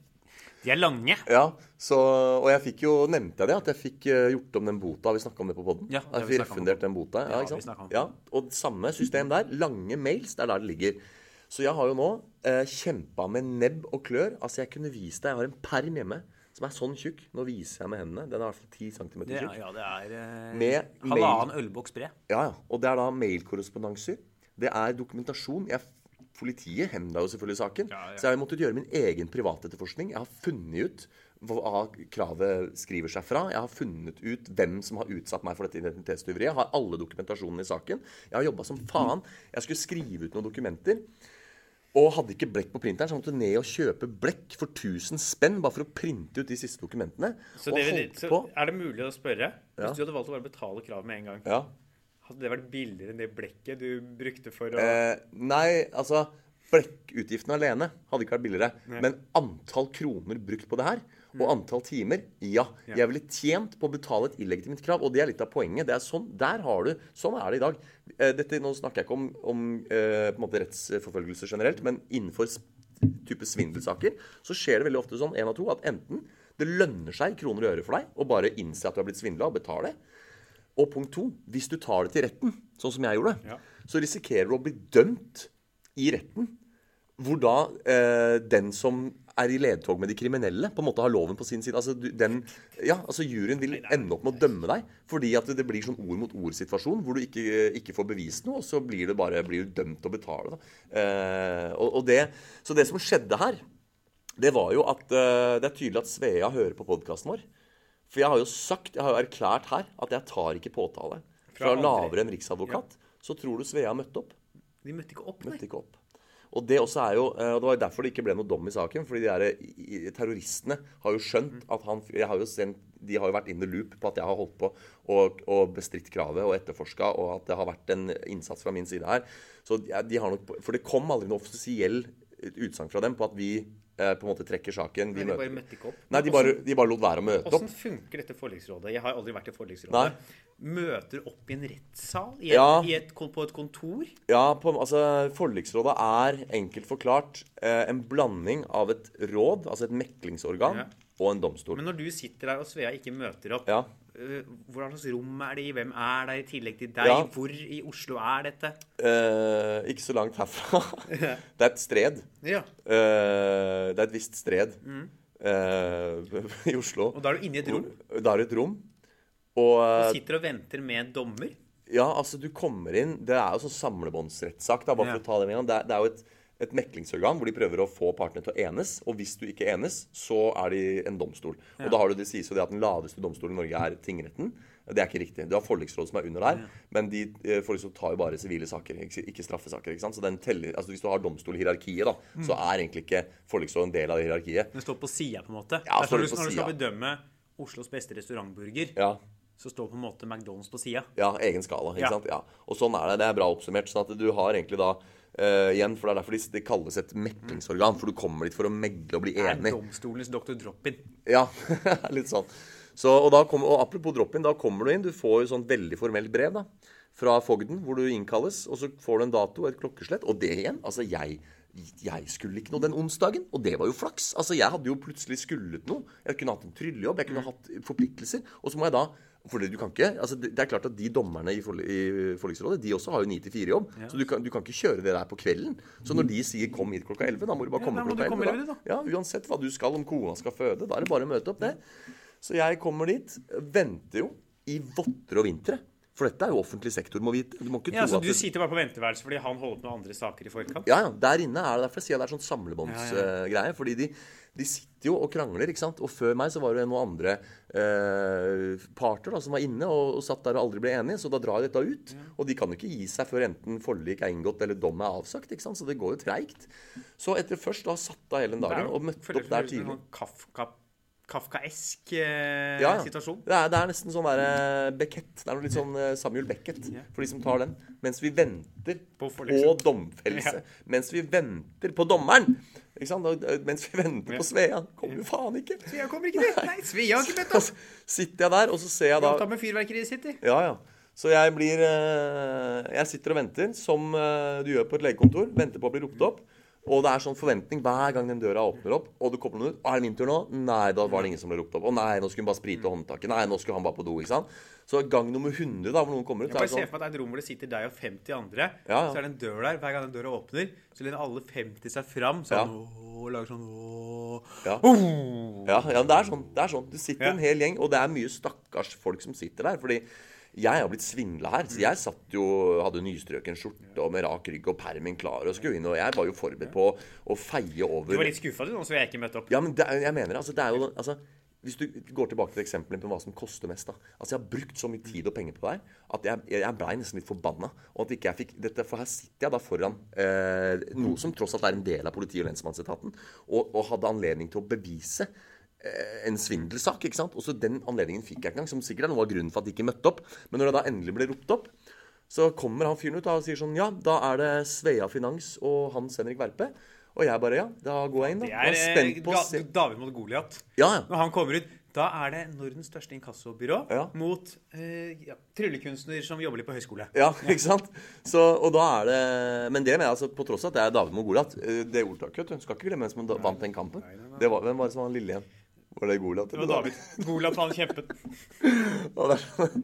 de er lange. Ja, så, og jeg fikk jo, nevnte jeg det, at jeg fikk eh, gjort om den bota. Vi snakka om det på poden? Ja, jeg vi fikk refundert den bota. Ja, ikke sant? Ja, og samme system der. Lange mails, det er der det ligger. Så jeg har jo nå eh, kjempa med nebb og klør. Altså, jeg kunne vist deg Jeg har en perm hjemme som er sånn tjukk. Nå viser jeg med hendene. Den er i hvert fall 10 cm tjukk. ja, det er eh, halvannen ølboks bred. Ja, ja. Og det er da mailkorrespondanser. Det er dokumentasjon. Jeg, politiet hemda jo selvfølgelig saken. Ja, ja. Så jeg har måttet gjøre min egen privatetterforskning. Jeg har funnet ut hva kravet skriver seg fra. Jeg har funnet ut hvem som har utsatt meg for dette identitetstyveriet. Jeg har alle dokumentasjonene i saken. Jeg har jobba som faen. Jeg skulle skrive ut noen dokumenter. Og hadde ikke blekk på printeren, så jeg måtte ned og kjøpe blekk for 1000 spenn bare for å printe ut de siste dokumentene. Så, det, så på. er det mulig å spørre Ja. Hvis du hadde valgt å bare betale kravet med en gang, Ja. Hadde det vært billigere enn det blekket du brukte for å Eh, nei, altså Blekkutgiftene alene hadde ikke vært billigere. Men antall kroner brukt på det her, og antall timer Ja. Jeg ville tjent på å betale et illegitimt krav, og det er litt av poenget. Det er sånn, der har du, sånn er det i dag. Eh, dette, nå snakker jeg ikke om, om eh, måte rettsforfølgelse generelt, men innenfor type svindelsaker så skjer det veldig ofte sånn en av to, at enten det lønner seg kroner og øre for deg å bare innse at du har blitt svindla, og betale. Og punkt to, hvis du tar det til retten, sånn som jeg gjorde, Ja. så risikerer du å bli dømt i retten. Hvor da eh, den som er i ledtog med de kriminelle, på en måte har loven på sin side. Altså, den, ja, altså Juryen vil ende opp med å dømme deg fordi at det blir sånn ord mot ord-situasjon hvor du ikke, ikke får bevist noe, og så blir du bare blir du dømt til å betale. Eh, og, og det, så det som skjedde her, det var jo at eh, det er tydelig at Svea hører på podkasten vår. For jeg har jo sagt, jeg har jo erklært her at jeg tar ikke påtale Fra fra lavere enn riksadvokat. Så tror du Svea møtte opp? De møtte ikke opp, nei. Møtte ikke opp. Og det også er jo, eh, og det var derfor det ikke ble noe dom i saken. fordi de der, terroristene har jo skjønt at han jeg har jo sendt, De har jo vært in the loop på at jeg har holdt på og, og bestridt kravet og etterforska, og at det har vært en innsats fra min side her. Så de, de har nok, For det kom aldri noe offisiell utsagn fra dem på at vi på en måte trekker saken. Nei, de bare møtte ikke opp. Nei, de bare, de bare lot være å møte opp. Hvordan funker dette forliksrådet? Jeg har aldri vært i forliksrådet. Nei. Møter opp i en rettssal? I et, Ja. i et, på et kontor? Ja, på, altså Forliksrådet er enkelt forklart eh, en blanding av et råd, altså et meklingsorgan, Ja. og en domstol. Men når du sitter der og Svea ikke møter opp, Ja. Øh, hvordan slags rom er det i? Hvem er der i tillegg til deg? Ja. Hvor i Oslo er dette? Uh, ikke så langt herfra. (laughs) det er et stred. Ja. Uh, det er et visst stred eh, (laughs) i Oslo. Og da er du inne i et rom Da er det et rom. Og eh, sitter og venter med en dommer. ja, altså, du kommer inn Det er jo sånn samlebåndsrettssak, bare Ja. for å ta det med en gang. Det det er jo et, et meklingsorgan hvor de prøver å få partene til å enes. Og hvis du ikke enes, så er de en domstol. Og da har du det sies jo det at den laveste domstolen i Norge er tingretten. Det er ikke riktig. Du har forliksrådet som er under der, men de eh, forliksrådet tar jo bare sivile saker, ikke, straffesaker. ikke sant? Så den teller, altså Hvis du har domstolhierarkiet, da, så er egentlig ikke forliksrådet en del av det hierarkiet. Den står på sida, på en måte. Ja, Det står når, du, på når du skal bedømme Oslos beste restaurantburger, Ja, så står på en måte McDonald's på sida. ja egen skala. ikke Ja. sant? Ja. Og sånn er det. Det er bra oppsummert. sånn at du har egentlig da eh, igjen, for Det er derfor de- det kalles et meklingsorgan. For du kommer dit for å megle og bli enig. Er enig. domstolens doktor Drop-in. Ja, (laughs) litt sånn. Så, og, da kom, og apropos drop-in, da kommer du inn. Du får jo sånn veldig formelt brev da, fra fogden hvor du innkalles. Og så får du en dato og et klokkeslett. Og det igjen. Altså, jeg, jeg skulle ikke noe den onsdagen, og det var jo flaks. Altså, Jeg hadde jo plutselig skullet noe. Jeg kunne hatt en tryllejobb, jeg kunne hatt forpliktelser. Og så må jeg da for du kan ikke, altså det, er klart at De dommerne i, forli, i forliksrådet de også har jo 9-4-jobb. Ja. Så du kan, du kan, ikke kjøre det der på kvelden. Så når de sier 'kom hit klokka 11', da må du bare komme klokka 11. Da. Da. Ja, Uansett hva du skal, om kona skal føde. Da er det bare å møte opp, det. Så jeg kommer dit, venter jo i votter og vintre. For dette er jo offentlig sektor, må vite. Du må ikke ja, tro så Du sitter bare på venteværelset fordi han holder på med andre saker i forkant? Ja, ja. Der inne er det derfor jeg sier det er sånn samlebåndsgreie. Ja, ja. fordi de, de, sitter jo og krangler, ikke sant. Og før meg så var det noen andre eh, parter da, som var inne og, og, satt der og aldri ble enige. Så da drar dette ut. Og de kan jo ikke gi seg før enten forlik er inngått eller dom er avsagt. ikke sant? Så det går jo treigt. Så etter først å ha satt av hele den dagen og møtt opp der tidlig Kafka kafkaesk eh, ja, situasjon. Det er, det er, nesten sånn der eh, Beckett. Det er noe litt sånn eh, Samuel Beckett for de som tar den. Mens vi venter på, på domfellelse. Ja. Mens vi venter på dommeren. Ikke sant? Mens vi venter på Svea. Kommer jo faen ikke. Svea kommer ikke dit. Nei, Svea har ikke bedt oss. (laughs) Sitter jeg der, og så ser jeg da Jobba med fyrverkeriet sitt, de. Ja, ja. Så jeg blir eh, Jeg sitter og venter, som du gjør på et legekontor. Venter på å bli ropt opp. Og det er sånn forventning hver gang den døra åpner opp, og du kobler den ut. 'Er det min tur nå?' Nei, da var det ingen som ble ropt opp. 'Å nei, nå skulle hun bare sprite håndtaket.' Nei, nå skulle han bare på do. ikke sant? Så gang nummer 100, da, hvor noen kommer ut Jeg bare ser for meg at det er et rom hvor det sitter deg og 50 andre. Ja, ja. Så er det en dør der. Hver gang den døra åpner, så lener alle 50 seg fram. Sånn, ja. og lager sånn. Ja. Oh. ja. ja, det er sånn. Det er sånn. Du sitter en hel gjeng, og det er mye stakkars folk som sitter der. fordi jeg har blitt svindla her. Så jeg satt jo, hadde nystrøken skjorte og med rak rygg og permen klar og skulle inn. Og jeg var jo forberedt på å feie over Du var litt skuffa nå, så jeg ikke møtte opp? Ja, men det, jeg mener altså, det er jo altså, hvis du går tilbake til eksempelet på hva som koster mest da. Altså Jeg har brukt så mye tid og penger på det her at jeg, jeg blei nesten litt forbanna. Og at ikke jeg fikk dette, For her sitter jeg da foran eh, noe som tross alt er en del av politi- og lensmannsetaten, og, og hadde anledning til å bevise en svindelsak. ikke sant? Også den anledningen fikk jeg ikke engang, som sikkert er noe av grunnen for at de ikke møtte opp. Men når det da endelig ble ropt opp, så kommer han fyren ut og sier sånn Ja, da er det Svea Finans og Hans Henrik Verpe. Og jeg bare Ja, da går jeg inn, da. Det er, spent på eh, David mot Goliat. Ja, ja. Når han kommer ut da er det Nordens største inkassobyrå ja. mot eh, ja, tryllekunstner som jobber litt på høyskole. Ja, (laughs) ikke sant? Så, og da er det Men det mener jeg altså, på tross av at det er David Mogolat. Eh, det ordtaket, du skal ikke glemme hvem som vant den kampen. Nei, nei. Det var, hvem var det som var lille igjen? Var det Goliat? Det var David. Goliat han kjempet. (laughs) ja, det er, sånn-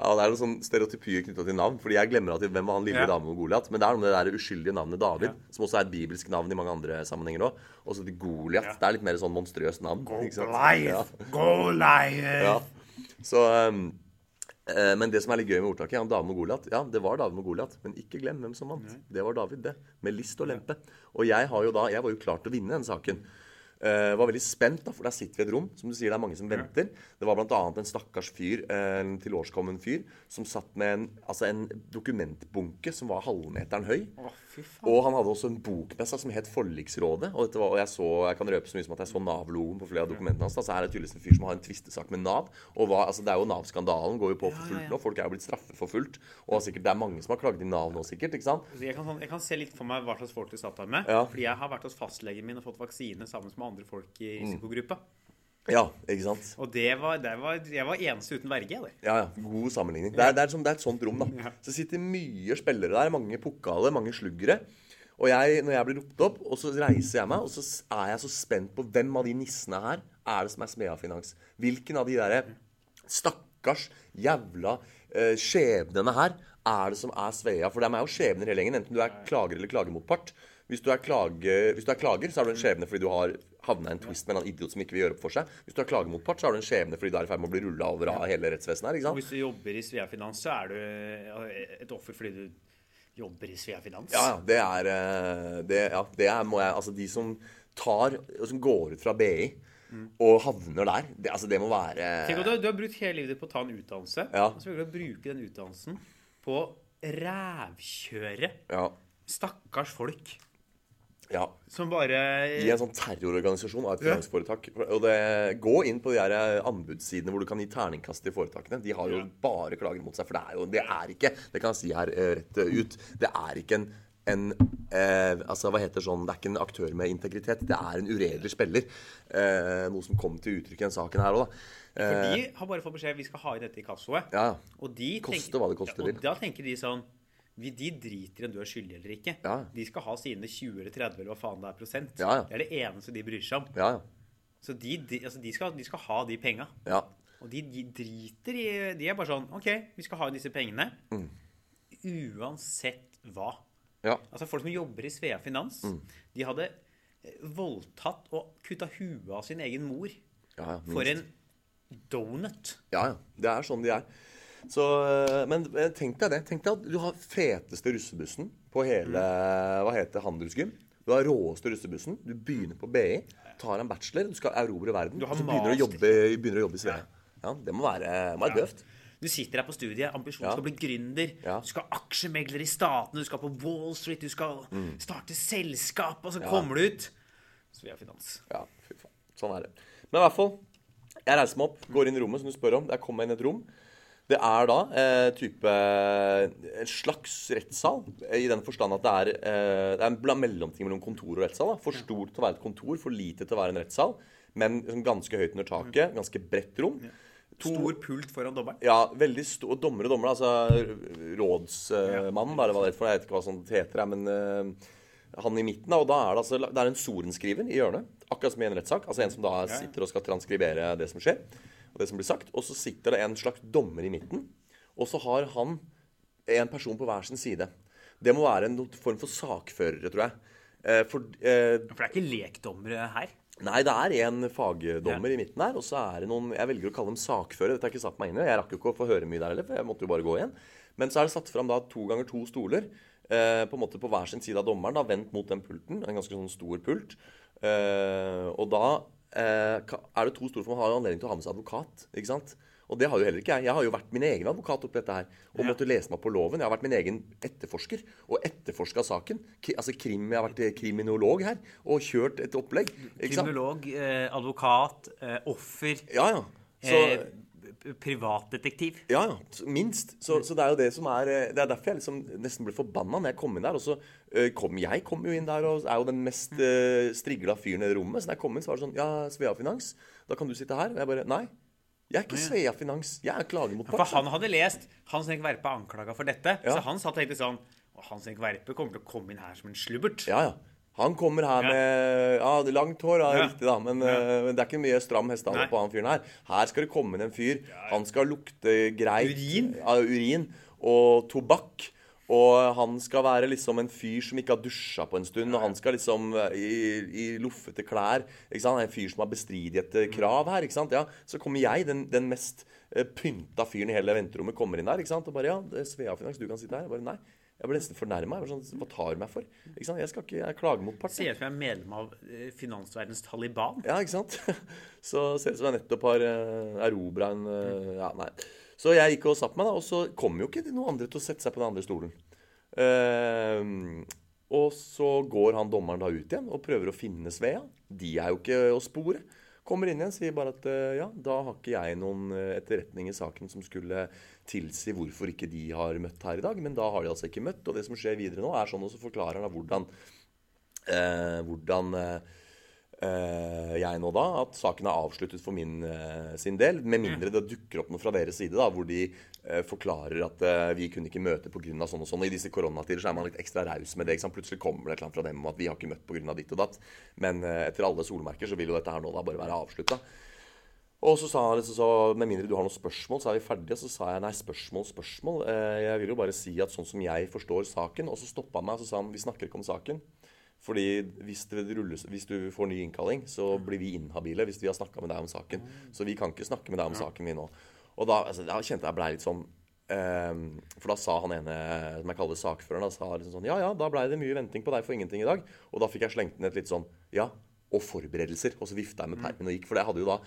ja, det er noen sånn stereotypier knytta til navn. Fordi jeg glemmer at hvem var han lille ja. dame og Goliat. Men det er noe med det der uskyldige navnet David, ja. som også er et bibelsk navn i mange andre sammenhenger òg. Og så Goliat. Ja. Det er litt mer sånn monstrøst navn. Goliath! Goliath! Ja. Så um, men det som er litt gøy med ordtaket, ja, dame og Goliat Ja, det var David og Goliat, men ikke glem hvem som vant. Det var David, det. Med list og lempe. Og jeg har jo da, jeg var jo klar til å vinne den saken. Uh, var veldig spent, da, for der sitter vi i et rom. Som du sier, det er mange som venter. Det var bl.a. en stakkars fyr, eh, en tilårskommen fyr, som satt med en, altså en dokumentbunke som var halvmeteren høy. Oh, og han hadde også en bok med seg som het Forliksrådet. Og, var, og jeg, så, jeg kan røpe så mye som at jeg så Nav-logoen på flere av dokumentene hans. Da, så her er det tydeligvis en fyr som har en tvistesak med Nav. Og var, altså, det er jo Nav-skandalen går jo på for fullt ja, ja. nå. Folk er jo blitt straffeforfulgt. Og sikkert, det er mange som har klaget i Nav nå, sikkert. ikke sant? Jeg kan, sånn, jeg kan, se litt for meg hva slags folk du satt der med. Ja. Fordi jeg har vært hos fastlegen min og fått vaksine sammen med andre folk i risikogruppa. Mm. Ja, ikke sant? Og det var, det var, jeg var eneste uten verge. Eller? Ja, ja, God sammenligning. Det er, det, er som, det er, et sånt rom. da. Ja. Så sitter mye spillere der. Mange pokaler, mange sluggere. Og jeg, når jeg blir ropt opp, og så reiser jeg meg, og så er jeg så spent på hvem av de nissene her er det som er Smea Finans. Hvilken av de derre stakkars jævla eh, skjebnene her er det som er Svea? For de er jo skjebner hele gjengen, enten du er klager eller klagemotpart. Hvis du, klage, hvis du er klager, så er du en skjebne fordi du har havna i en twist med en idiot som ikke vil gjøre opp for seg. Hvis du er klagemotpart, så har du en skjebne fordi du er i ferd med å bli rulla over av hele rettsvesenet her. ikke sant? Hvis du jobber i Svea Finans, så er du et offer fordi du jobber i Svea Finans. Ja, det er, eh, det, ja, det er må jeg, altså de som tar, som går ut fra BI mm. og havner der, det, altså det må være Tenk at du, du, har brukt hele livet ditt på å ta en utdannelse, ja. og så velger du bruke den utdannelsen på rævkjøre ja. stakkars folk. Ja. Som bare I en sånn terrororganisasjon av et finansforetak. Og det, Gå inn på de her eh, anbudssidene hvor du kan gi terningkast til foretakene. De har jo bare klager mot seg. For det er jo det er ikke Det kan jeg si her eh, rett ut. Det er ikke en en eh, altså hva heter sånn, Det er ikke en aktør med integritet. Det er en uredelig spiller. Eh, noe som kom til uttrykk i den saken her òg, da. For de har bare fått beskjed vi skal ha i dette i kassoet. Ja, Og de Koste hva det koster. ja. Og da tenker de sånn De driter i om du er skyldig eller ikke. Ja. De skal ha sine 20 eller 30 eller hva faen det er prosent. Ja, ja. Det er det eneste de bryr seg om. ja, ja. Så de, de, altså de, skal, de skal ha de penga. ja. Og de, driter i De er bare sånn OK, vi skal ha disse pengene. Mm. Uansett hva. ja. Altså Folk som jobber i Svea Finans, Mm. de hadde eh, voldtatt og kutta huet av sin egen mor ja, ja for en donut. Ja, ja. Det er sånn de er. Så, øh, men øh, tenk deg det. Tenk deg at du har feteste russebussen på hele Hva heter Handelsgym? Du har råeste russebussen. Du begynner på BI, tar en bachelor, du skal erobre verden. Du og så begynner du å jobbe, begynner å jobbe i Sverige. Ja, det må være, må være døvt. Du sitter her på studiet, ambisjonen Ja. skal bli gründer. Ja. Du skal aksjemegler i statene, du skal på Wall Street, du skal Mm. starte selskap, og så kommer du ut Så vi har Finans. Ja, fy faen. Sånn er det. Men i hvert fall, jeg reiser meg opp, går inn i rommet som du spør om. Jeg kommer meg inn i et rom. Det er da eh, type en slags rettssal, i den forstand at det er, eh, det er en mellomting mellom kontor og rettssal. Da. For stort til å være et kontor, for lite til å være en rettssal. Men liksom ganske høyt under taket, ganske bredt rom. To- Stor pult foran dommeren. Ja, veldig stor Dommer og dommer, altså rådsmannen, det heter. Jeg vet ikke hva sånt heter, jeg, men eh, han i midten. da, Og da er det altså Det er en sorenskriver i hjørnet, akkurat som i en rettssak. Altså en som da sitter og skal transkribere det som skjer, og det som blir sagt. Og så sitter det en slags dommer i midten, og så har han en person på hver sin side. Det må være en form for sakførere, tror jeg. Eh, For eh, For det er ikke lekdommere her. Nei, det er en fagdommer i midten her, og så er det noen Jeg velger å kalle dem sakførere. Dette har jeg ikke satt meg inn i. Jeg rakk jo ikke å få høre mye der heller, for jeg måtte jo bare gå igjen. Men så er det satt fram da to ganger to stoler eh, på en måte på hver sin side av dommeren, da, vendt mot den pulten. En ganske sånn stor pult. Eh, og da er det to store for man har anledning til å ha med seg advokat. ikke sant? Og det har jo heller ikke jeg. Jeg har jo vært min egen advokat oppi dette her. Og måtte lese meg på loven. Jeg har vært min egen etterforsker. Og etterforska saken. K altså krim, Jeg har vært eh, kriminolog her og kjørt et opplegg. Kriminolog, eh, advokat, eh, offer, Ja, ja. Så, eh, privatdetektiv. ja, ja. Minst. Så, så det er jo det som er eh, Det er derfor jeg liksom nesten ble forbanna når jeg kom inn der. Og så eh, kom jeg kom jo inn der og er jo den mest uh, strigla fyren i rommet. Så da jeg kom inn, så var det sånn Ja, Svea Finans, da kan du sitte her. Og jeg bare Nei. Jeg er ikke Svea Finans. Jeg er klagemotpart. For han hadde lest Hans Henrik Verpe er anklaga for dette. Ja. Så han satt og tenkte sånn «Å, Hans Henrik Verpe kommer til å komme inn her som en slubbert. Ja, ja. Han kommer her Ja. med Ja, langt hår, ja, Ja. riktig, da. Men, ja. men det er ikke mye stram hestehale på han fyren her. Her skal det komme inn en fyr. Han skal lukte greit. Urin. Ja, urin. Og tobakk. Og han skal være liksom en fyr som ikke har dusja på en stund. Og han skal liksom eh, i, i loffete klær. Ikke sant? En fyr som har bestridig et eh, krav her. ikke sant? Ja, Så kommer jeg, den, den mest eh, pynta fyren i hele venterommet, kommer inn der. ikke sant? Og bare ja, det er Svea Finans, du kan sitte her. Jeg bare nei. Jeg ble nesten fornærma. Sånn, hva tar du meg for? Ikke sant? Jeg skal ikke, jeg klager mot partiet. Ser ut som jeg er medlem av eh, finansverdens Taliban. Ja, ikke sant? (laughs) Så ser ut som jeg nettopp har uh, erobra en eh, Ja, nei. Så jeg gikk og satte meg, da, og så kom jo ikke noen andre til å sette seg på den andre stolen. Eh, og så går han dommeren da ut igjen og prøver å finne Svea. De er jo ikke å spore. Kommer inn igjen sier bare at eh, ja, da har ikke jeg noen eh, etterretning i saken som skulle tilsi hvorfor ikke de har møtt her i dag. Men da har de altså ikke møtt. Og det som skjer videre nå, er sånn, også forklarer han da hvordan eh, hvordan eh, eh, jeg nå da at saken er avsluttet for min eh, sin del. Med mindre det dukker opp noe fra deres side da, hvor de forklarer at eh, vi kunne ikke møte pga. sånn og sånn. Og I disse koronatider så er man litt ekstra raus med det. Plutselig kommer det et eller annet fra dem om at vi har ikke møtt pga. ditt og datt. Men eh, etter alle solmerker så vil jo dette her nå da bare være avslutta. Og så sa han liksom så, med mindre du har noen spørsmål, så er vi ferdige. Så sa jeg nei, spørsmål, spørsmål. Eh, jeg vil jo bare si at sånn som jeg forstår saken Og så stoppa han meg og så sa han vi snakker ikke om saken. Fordi hvis, det rulles, hvis du får ny innkalling, så blir vi inhabile hvis vi har snakka med deg om saken. Så vi kan ikke snakke med deg om saken, vi nå. Og da, altså, da kjente jeg blei litt sånn um, For da sa han ene, som jeg kaller sakføreren, da, sa liksom sånn Ja ja, da blei det mye venting på deg for ingenting i dag. Og da fikk jeg slengt inn et litt sånn Ja, og forberedelser. Og så vifta jeg med permen og gikk. For jeg hadde jo da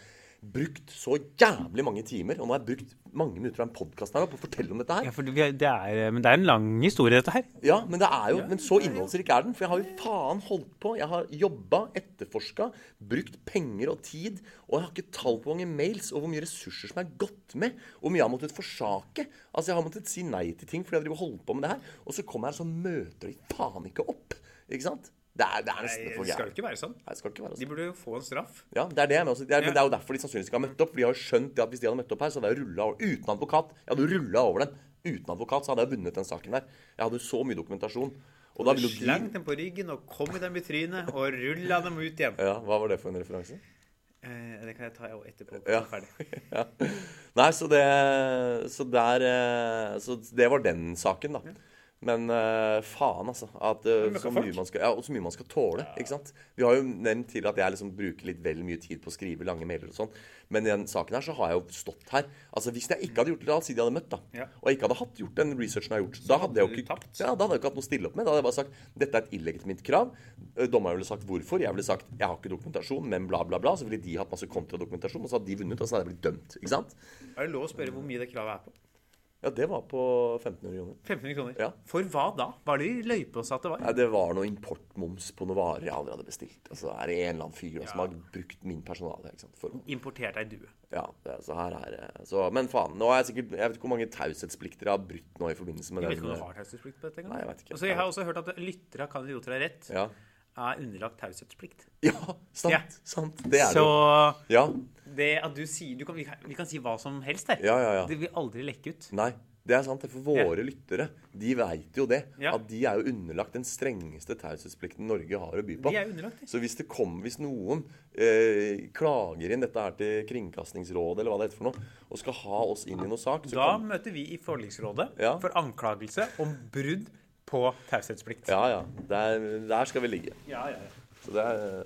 brukt så jævlig mange timer, og nå har jeg brukt mange minutter av en podkast her på å fortelle om dette her. Ja, for det det er, men det er en lang historie, dette her. Ja, men det er jo, men så innholdsrik er den. For jeg har jo faen holdt på. Jeg har jobba, etterforska, brukt penger og tid. Og jeg har ikke tall på hvor mange mails og hvor mye ressurser som er gått med. Og hvor mye jeg har måttet forsake. Altså, jeg har måttet si nei til ting fordi jeg driver holdt på med det her. Og så kommer jeg her, så møter de faen ikke opp. Ikke sant? Det er, det er nesten for Det skal ikke være sånn. Nei, det skal ikke være sånn. De burde jo få en straff. Ja, det er det, mener også. det er, men det er jo derfor de sannsynligvis ikke har møtt opp. For de har jo skjønt at hvis de hadde møtt opp her, så hadde jeg rulla over uten advokat. Jeg hadde rulla over dem. Uten advokat så hadde jeg vunnet den saken der. Jeg hadde så mye dokumentasjon. Og da ville jo de dem på ryggen og kom i dem i trynet og rulla dem ut igjen. Ja, Hva var det for en referanse? Eh, det kan jeg ta etterpå. Ja. Ferdig. (laughs) ja. Nei, så det Så der eh, Så det var den saken, da. Men uh, faen, altså. At uh, så mye man skal Ja, og så mye man skal tåle. Ikke sant? Vi har jo nevnt tidligere at jeg liksom bruker litt vel mye tid på å skrive lange mailer og sånn. Men i den saken her så har jeg jo stått her. Altså Hvis jeg ikke hadde gjort det, la oss si de hadde møtt, da. Ja. Og jeg ikke hadde hatt gjort den researchen jeg har gjort, da hadde jeg jo ikke tapt. Ja, da hadde jeg ikke hatt noe å stille opp med. Da hadde jeg bare sagt dette er et illegitimt krav. Eh, Dommeren ville sagt hvorfor. Jeg ville sagt jeg har ikke dokumentasjon, men bla, bla, bla. Så ville de hatt masse kontradokumentasjon, og så hadde de vunnet, og så hadde jeg blitt dømt. Ikke sant? Er det lov å spørre hvor mye det kravet er på? Ja, det var på 1500 kroner. 1500 kroner. Ja. For hva da? Hva er det de løype oss at det var? Nei, det var noe importmoms på noen varer jeg aldri hadde bestilt. Altså, er det en eller annen fyr ja. som har brukt min personale ikke sant, for Importert ei due. Ja, det, så her er det så, Men faen, nå er jeg sikkert Jeg vet ikke hvor mange taushetsplikter jeg har brutt nå i forbindelse med Jeg vet ikke om du har taushetsplikt på dette engang. Nei, jeg vet ikke. Altså, jeg har også hørt at lyttere av Kan idioter ha rett Ja, er underlagt taushetsplikt. ja sant. Ja. Sant. Det er det Så. Ja. Det at du sier du kan, vi, kan, vi kan si hva som helst her. Ja, ja, ja. Det vil aldri lekke ut. Nei, det er sant. det, For våre lyttere, de veit jo det. Ja. At de er jo underlagt den strengeste taushetsplikten Norge har å by på. De er underlagt det. Så hvis det kom, hvis noen eh, klager inn dette her til Kringkastingsrådet, eller hva det heter for noe, og skal ha oss inn i noe sak, så Da kan møter vi i forliksrådet Ja. for anklagelse om brudd på taushetsplikt. Ja, ja. Der, der skal vi ligge. Ja, ja, ja. Så det er,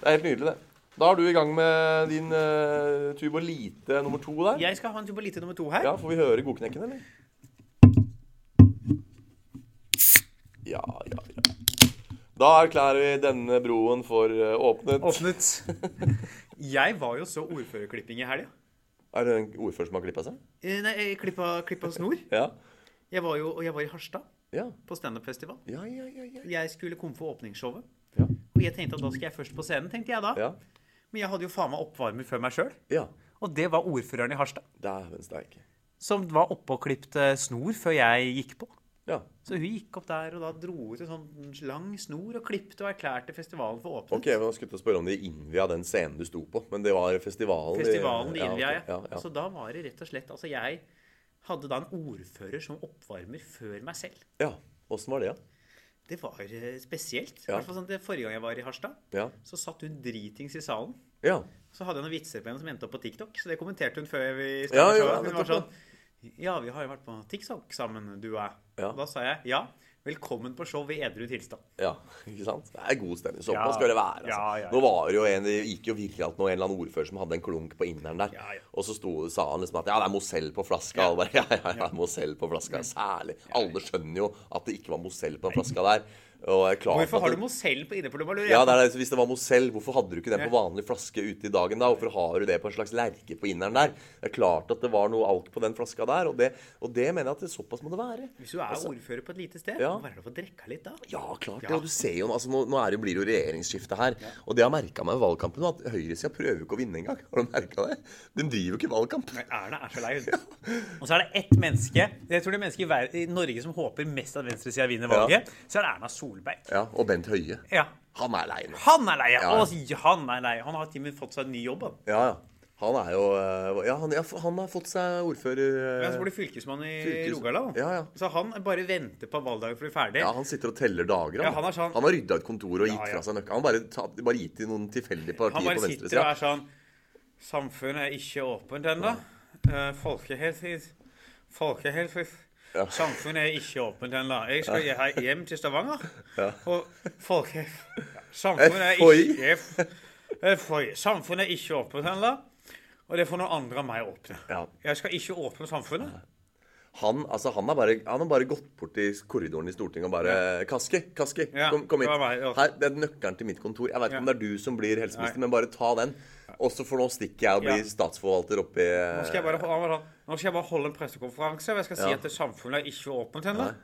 det er helt nydelig, det. Da er du i gang med din uh, tubolite nummer to der. Jeg skal ha en tubolite nummer to her. Ja, Får vi høre Godknekken, eller? Ja, ja, ja. Da erklærer vi denne broen for uh, åpnet. Åpnet. (laughs) Jeg var jo så ordførerklipping i helga. Er det en ordfører som har klippa seg? Eh, Nei, klippa, klippa snor. Ja. Jeg var jo og jeg var i Harstad Ja. på standup-festival. Ja, ja, ja. ja. Jeg skulle komme for åpningsshowet. Ja. Og jeg tenkte at da skal jeg først på scenen, tenkte jeg da. Ja. Men jeg hadde jo faen meg oppvarmer før meg sjøl. ja. Og det var ordføreren i Harstad. Dæven steike. Som var klippte snor før jeg gikk på. Ja. Så hun gikk opp der og da dro ut en sånn lang snor og klippte og erklærte festivalen for åpnet. Ok, men Jeg skulle til å spørre om de innvia den scenen du sto på, men det var festivalen. Festivalen de innvia, ok, ja, ja. Så da var det rett og slett Altså, jeg hadde da en ordfører som oppvarmer før meg selv. ja. Åssen var det, da? Det var eh, spesielt. I Ja. sånn, det Forrige gang jeg var i Harstad, Ja. så satt hun dritings i salen. Ja. Så hadde jeg noen vitser på henne som endte opp på TikTok, så det kommenterte hun før vi startet ja, showet. Hun var sånn Ja, vi har jo vært på TikTok sammen, du og jeg. Ja. Og da sa jeg ja. Velkommen på show i edru tilstand. Ja, (laughs) ikke sant? Det er god stemning. Såpass Ja. skal det være. Altså. Ja, ja, ja. Nå var det jo en, det gikk jo viralt nå en eller annen ordfører som hadde en klunk på inneren der. Og så sto, sa han liksom at ja, det er Mozell på flaska. (laughs) Ja. Ja, ja, ja, Mozell på flaska. Særlig. Alle skjønner jo at det ikke var Mozell på flaska der. Hvorfor har du Mozell på innerplomma? Ja, det det. Hvis det var Mozell, hvorfor hadde du ikke den på vanlig flaske ute i dagen da? Hvorfor har du det på en slags lerke på inneren der? Det er klart at det var noe alk på den flaska der, og det, og det mener jeg at det, såpass må det være. Hvis du er ordfører på et lite sted, Ja. må være lov å drikke litt da. Ja, klart det. Ja. Ja, du ser jo, altså, nå, nå er det, blir det jo regjeringsskifte her. Og det har jeg merka meg i valgkampen, at høyresida prøver jo ikke å vinne engang. Har du merka det? De driver jo ikke valgkamp. Nei, Erna er så lei. Og så er det ett menneske Jeg tror det er menneske i, i Norge som håper mest at venstresida vinner valget. Så er det Erna Solberg. Ja, Og Bent Høie. Ja. Han er lei nå. Han er lei. Ja. Og han er lei. Han har til og med fått seg en ny jobb. Han. Ja, ja. Han er jo eh, Ja, han, ja, han har fått seg ordfører Ja, eh, så blir fylkesmann i Fylkes- Rogaland. Ja, ja. Så han bare venter på valgdagen for å bli ferdig. Ja, Han sitter og teller dager. Ja, han er sånn- han har rydda et kontor og gitt Ja, ja. fra seg nøkkelen. Han bare, tatt- bare gitt til noen tilfeldige partier Han bare sitter og er sånn Samfunnet er ikke åpent ennå. Uh, folkehelse Folkehelse Ja. Samfunnet er ikke åpent ennå. Jeg skal ja. hjem til Stavanger. Ja. Og folkehelse Samfunnet er ikke FHI. Samfunnet er ikke åpent ennå. Og det får noen andre enn meg åpne. Ja. Jeg skal ikke åpne samfunnet. Han, altså, han, har bare, han har bare gått bort i korridoren i Stortinget og bare Kaski, Kaski, kom, kom hit. Her, det er nøkkelen til mitt kontor. Jeg vet ikke om det er du som blir helseminister, men bare ta den. Og så for nå stikker jeg og blir Ja. statsforvalter oppi Nå skal, bare, nå skal jeg bare holde en pressekonferanse, og jeg skal si Ja. at samfunnet er ikke åpent ennå.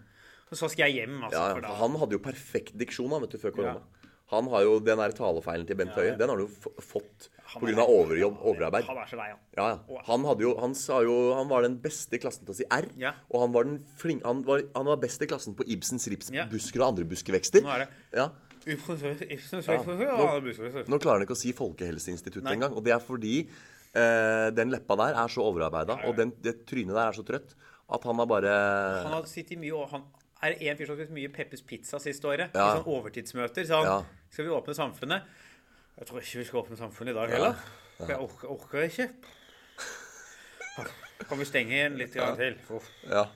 Og så skal jeg hjem, altså. Ja. Han hadde jo perfekt diksjon han, vet du, før korona. Han har jo den der talefeilen til Bent Høie. Den har du jo fått pga. er- overjobb, overarbeid. Han er så lei, han. Ja, ja. Han, jo, han sa jo Han var den beste i klassen til å si R. Ja. Og han var, den flink, han, var, han var best i klassen på Ibsens rips, Ja. busker og andre buskevekster. Nå er det Ja. Nå klarer han ikke å si Folkehelseinstituttet engang. Og det er fordi eh, den leppa der er så overarbeida, og den, det trynet der er så trøtt, at han har bare Han har sittet mye og han er en fyr som har spist mye Peppers Pizza siste året. Ja. I sånn overtidsmøter. Sånn, Ja. Skal vi åpne samfunnet? Jeg tror ikke vi skal åpne samfunnet i dag heller. For jeg orker, orker ikke. (laughs) Kan vi stenge igjen litt ja. til? Uff. Ja.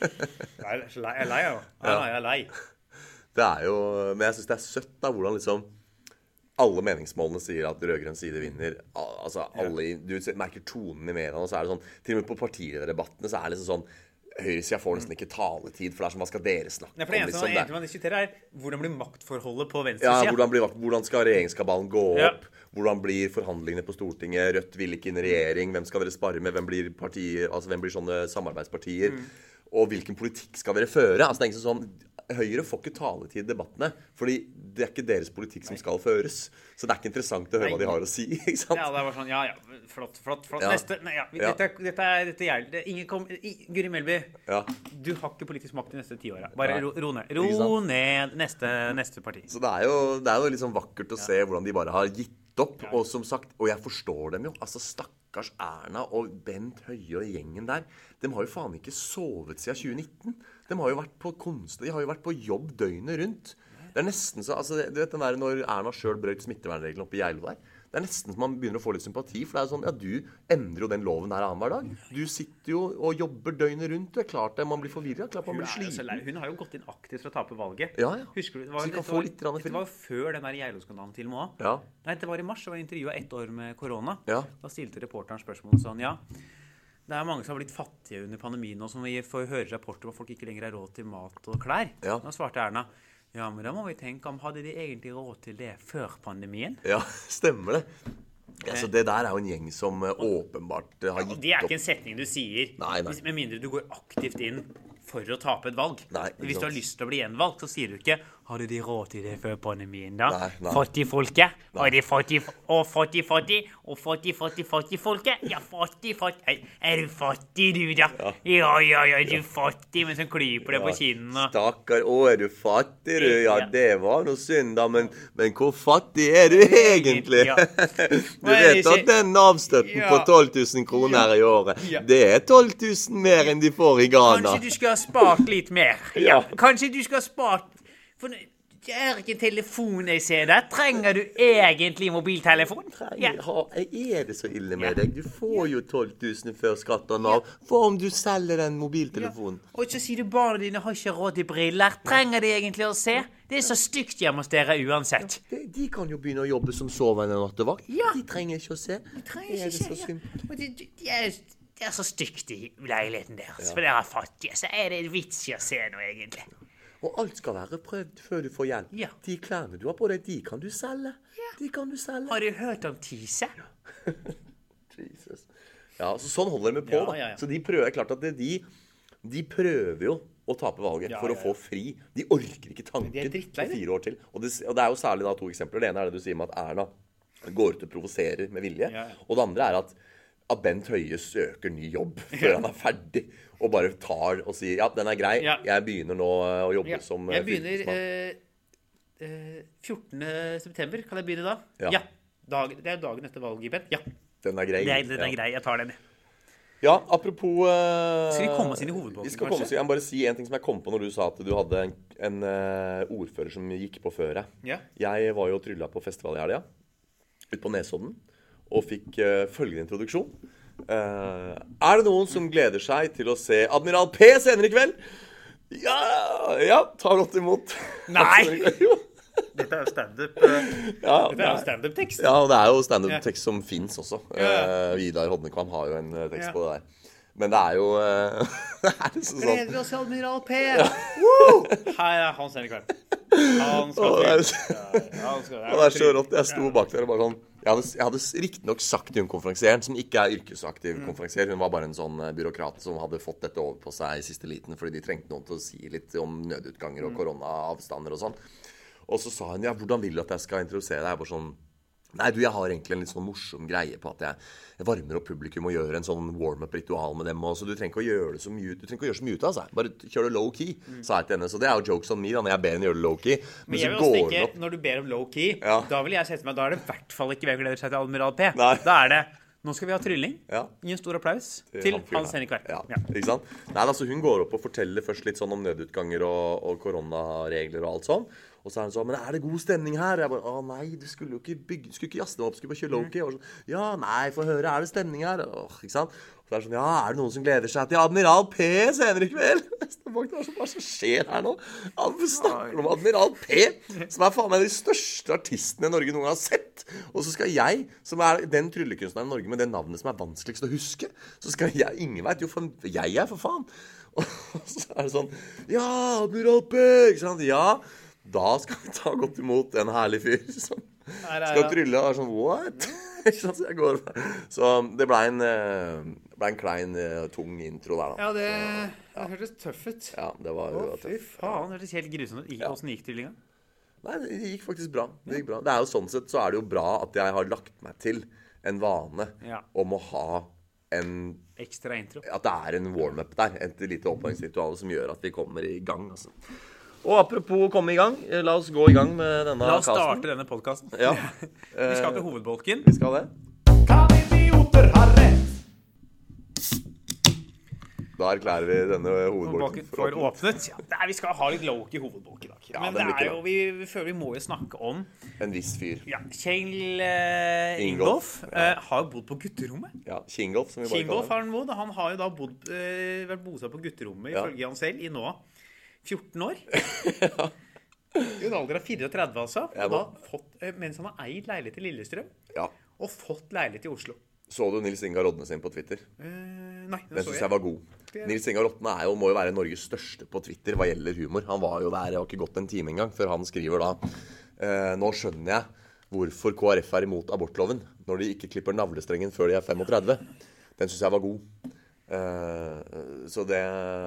Jeg er lei, jeg er lei. Ja, jeg er lei. Det er jo Men jeg syns det er søtt da hvordan liksom alle meningsmålene sier at rød-grønn side vinner. Altså, alle, Du merker tonen i mediene, så er det sånn Til og med på partilederdebattene så er det liksom sånn Høyresida får nesten ikke taletid, for det er som hva skal dere snakke Nei, for det om? eneste Liksom, man, det. man diskuterer, er hvordan blir maktforholdet på Ja, venstresida? hvordan, blir, hvordan skal regjeringskabalen gå Ja. opp? Hvordan blir forhandlingene på Stortinget? Rødt vil ikke inn i regjering. Hvem skal dere spare med? Hvem blir, partier, altså, hvem blir sånne samarbeidspartier? Mm. Og hvilken politikk skal dere føre? Altså, det er ikke sånn, Høyre får ikke taletid i debattene, fordi det er ikke deres politikk som skal føres. Så det er ikke interessant å høre hva de har å si. (laughs) ikke sant? Ja, det var sånn, ja, ja, flott, flott, flott. Ja. Neste, nei, ja, dette, dette er, dette er, det, ingen kom, Guri Melby, Ja. du har ikke politisk makt de neste ti åra. Bare ro, ro ned. Ro ned neste, neste parti. Så det er jo, det er jo sånn vakkert å se hvordan de bare har gitt opp. Og som sagt, og jeg forstår dem jo. Altså, Stakkars Erna og Bent Høie og gjengen der. De har jo faen ikke sovet siden 2019. De har jo vært på konst, de har jo vært på jobb døgnet rundt. Det er nesten så, altså, Du vet den der når Erna sjøl brøt smittevernreglene oppe i Geilo der. Det er nesten så man begynner å få litt sympati. For det er sånn, ja, du endrer jo den loven der annenhver dag. Du sitter jo og jobber døgnet rundt. Du er klart det, man blir forvirra. Klart man blir jo sliten. Hun har jo gått inn aktivt for å tape valget. Ja, ja. Husker du? Det var, få var- litt Dette var før den der Geilo-skandalen til og med også. Ja. Nei, det var i mars. Det var intervjua ett år med korona. Ja. Da stilte reporteren spørsmålet sånn Ja, det er mange som har blitt fattige under pandemien nå, som vi får høre rapporter om at folk ikke lenger har råd til mat og klær. Ja. Nå svarte Erna ja, men da må vi tenke om hadde de egentlig råd til det før pandemien? Ja, stemmer det. Altså, det der er jo en gjeng som eh, åpenbart har har opp. Ja, det er ikke en setning du sier Nei, nei. med mindre du går aktivt inn for å tape et valg. Nei, Hvis du har lyst til å bli gjenvalgt, så sier du ikke 'Hadde de råd til det før pandemien', da? Nei, nei. Fattigfolket? Og de fattig og fattig, fattig og fattig, fattig, fattigfolket? Ja, fattig, fattig Er du fattig, du, da? Ja, ja, ja, du ja. fattig, men så klyper det på kinnene. Stakkar, å, er du fattig, du? Ja, Ja. det var noe synd, da, men, men hvor fattig er du egentlig? Ja. (laughs) Du er vet at den avstøtten Ja. på 12 000 kroner i året, det er 12 000 mer enn de får i Ghana. Kanskje du skulle ha spart litt mer. Ja, Ja. Kanskje du skulle ha spart For det er ikke en telefon jeg ser der. Trenger du egentlig mobiltelefon? Ja. Er det så ille med deg? Du får jo 12 000 før skatt og Nav. Hva om du selger den mobiltelefonen? Og så sier du barna dine har ikke råd til briller. Trenger de egentlig å se? Det er så stygt hjemme hos dere uansett. De, de kan jo begynne å jobbe som sovende nattevakt. Ja. De trenger ikke å se. Trenger er ikke det se, ja. er, det er så stygt i leiligheten deres. For dere er fattige. Så er det en vits i å se noe, egentlig. Og alt skal være prøvd før du får hjelp. Ja. De klærne du har på deg, de kan du selge. De kan du selge. Har du hørt om Tise? (laughs) Jesus. Ja, så Sånn holder de på. Ja, da. ja, ja. Så de prøver, klart at det, de, de prøver jo å tape valget Ja, for ja, å få fri. De orker ikke tanken på fire år til. Og det, og det er jo særlig da to eksempler. Det ene er det du sier med at Erna går ut og provoserer med vilje. Ja, ja. Og det andre er at, at Bent Høie søker ny jobb (laughs) før han er ferdig. Og bare tar og sier ja, den er grei, Ja. jeg begynner nå å jobbe Ja. som eh, Jeg begynner eh, eh, 14. september. Kan jeg begynne da? Ja. Dag, det er dagen etter valget, Bent. Ja. Den er grei. Det er, den er ja. grei. Jeg tar den. Ja, apropos eh, Skal vi komme oss inn i hovedbolken, Vi skal kanskje? komme oss inn. Jeg må bare si en ting som jeg kom på når du sa at du hadde en, en uh, ordfører som gikk på føret. Ja. Jeg var jo og trylla på festival i helga, ute på Nesodden, og fikk uh, følgende introduksjon. Uh, er det noen som gleder seg til å se Admiral P senere i kveld? Ja, ja, tar godt imot. Nei! (laughs) Dette er jo standup uh, Ja, Dette er jo standup-tekst. ja, og det er jo Ja. standup-tekst som fins også. Ja. Eh, Vidar Hodnekvam har jo en eh, tekst Ja. på det der. Men det er jo uh, (laughs) Det er liksom sånn Gleder oss til Admiral P! Woo! Her er. Han skal er- til. Ja, han skal- Og det er så rått. Jeg sto bak der og bare sånn Jeg hadde, jeg hadde riktignok sagt til hun konferansieren, som ikke er yrkesaktiv Mm. konferansier, hun var bare en sånn eh, byråkrat som hadde fått dette over på seg i siste liten fordi de trengte noen til å si litt om nødutganger og Mm. koronaavstander og sånn. Og så sa hun ja, hvordan vil du at jeg skal introdusere deg? Jeg bare sånn Nei, du, jeg har egentlig en litt sånn morsom greie på at jeg, varmer opp publikum og gjør en sånn warm-up-ritual med dem. Og så du trenger ikke å gjøre det så mye, du trenger ikke å gjøre så mye ut av det. Bare kjør det low-key, sa jeg til henne. Så det er jo jokes on me da, når jeg ber henne gjøre det low-key. Men Men jeg vil også tenke, opp når du ber om low-key, Ja. da vil jeg sette meg, da er det i hvert fall ikke ved gleder seg til Admiral P. Nei. Da er det Nå skal vi ha trylling. Ja. Gi en stor applaus til Hans. Henrik Verp. Ja, Ja. ikke sant? Nei, altså Hun går opp og forteller først litt sånn om nødutganger og, og koronaregler og alt sånn. Og så er han sånn Men er det god stemning her? Jeg bare Å nei, du skulle jo ikke bygge skulle ikke jazze opp, skulle bare kjøre lowkey. Og sånn, ja, nei, få høre. Er det stemning her? Åh, ikke sant? Og så er det sånn Ja, er det noen som gleder seg til Admiral P senere i kveld? (laughs) Hva det som skjer her nå? Vi snakker om Admiral P, som er faen meg de største artistene Norge noen gang har sett. Og så skal jeg, som er den tryllekunstneren i Norge med det navnet som er vanskeligst å huske, så skal jeg Ingen veit jo for jeg er, for faen. (laughs) Og så er det sånn Ja, Admiral P! Ikke sant? Ja. Da skal vi ta godt imot en herlig fyr som nei, nei, skal trylle og er sånn What? (laughs) Så, jeg går, så det blei en, eh, ble en klein, eh, tung intro der, da. Ja, det, det hørtes tøff ut. Ja, det var Å, fy faen. Det hørtes helt grusomt ut. Ja. Åssen gikk tryllinga? Nei, det gikk faktisk bra. Det gikk bra. Det er jo sånn sett så er det jo bra at jeg har lagt meg til en vane Ja. om å ha en Ekstra intro. At det er en warm-up der. Et lite oppvarmingsritual som gjør at vi kommer i gang. Altså. Og apropos komme i gang, eh, la oss gå i gang med denne La oss starte denne podkasten. Ja. (laughs) Vi skal til hovedbolken. Vi skal det. Kan idioter ha rett? Da erklærer vi denne hovedbolken for, for åpnet. Ja, er, vi skal ha litt low-key hovedbolk i dag. Ja, Men det er jo, vi, vi føler vi må jo snakke om En viss fyr. ja, Kjell uh, Ingolf, eh, har jo bodd på gutterommet. Ja, Kingolf, som vi bare Kingolf kaller har han. Han har jo da bodd, uh, vært bosatt på gutterommet, Ja. ifølge han selv, i nå 14 år. (laughs) I en alder av 34, altså. Ja, Og da fått, eh, mens han har eid leilighet i Lillestrøm, Ja. og fått leilighet i Oslo. Så du Nils Ingar Rodne sin på Twitter? Eh, nei, Den syns jeg. jeg var god. Det- Nils Ingar Rodne er jo, må jo være Norges største på Twitter hva gjelder humor. Han var jo der, det har ikke gått en time engang, før han skriver da eh, Nå skjønner jeg hvorfor KrF er imot abortloven når de ikke klipper navlestrengen før de er 35. Den syns jeg var god. Eh, så det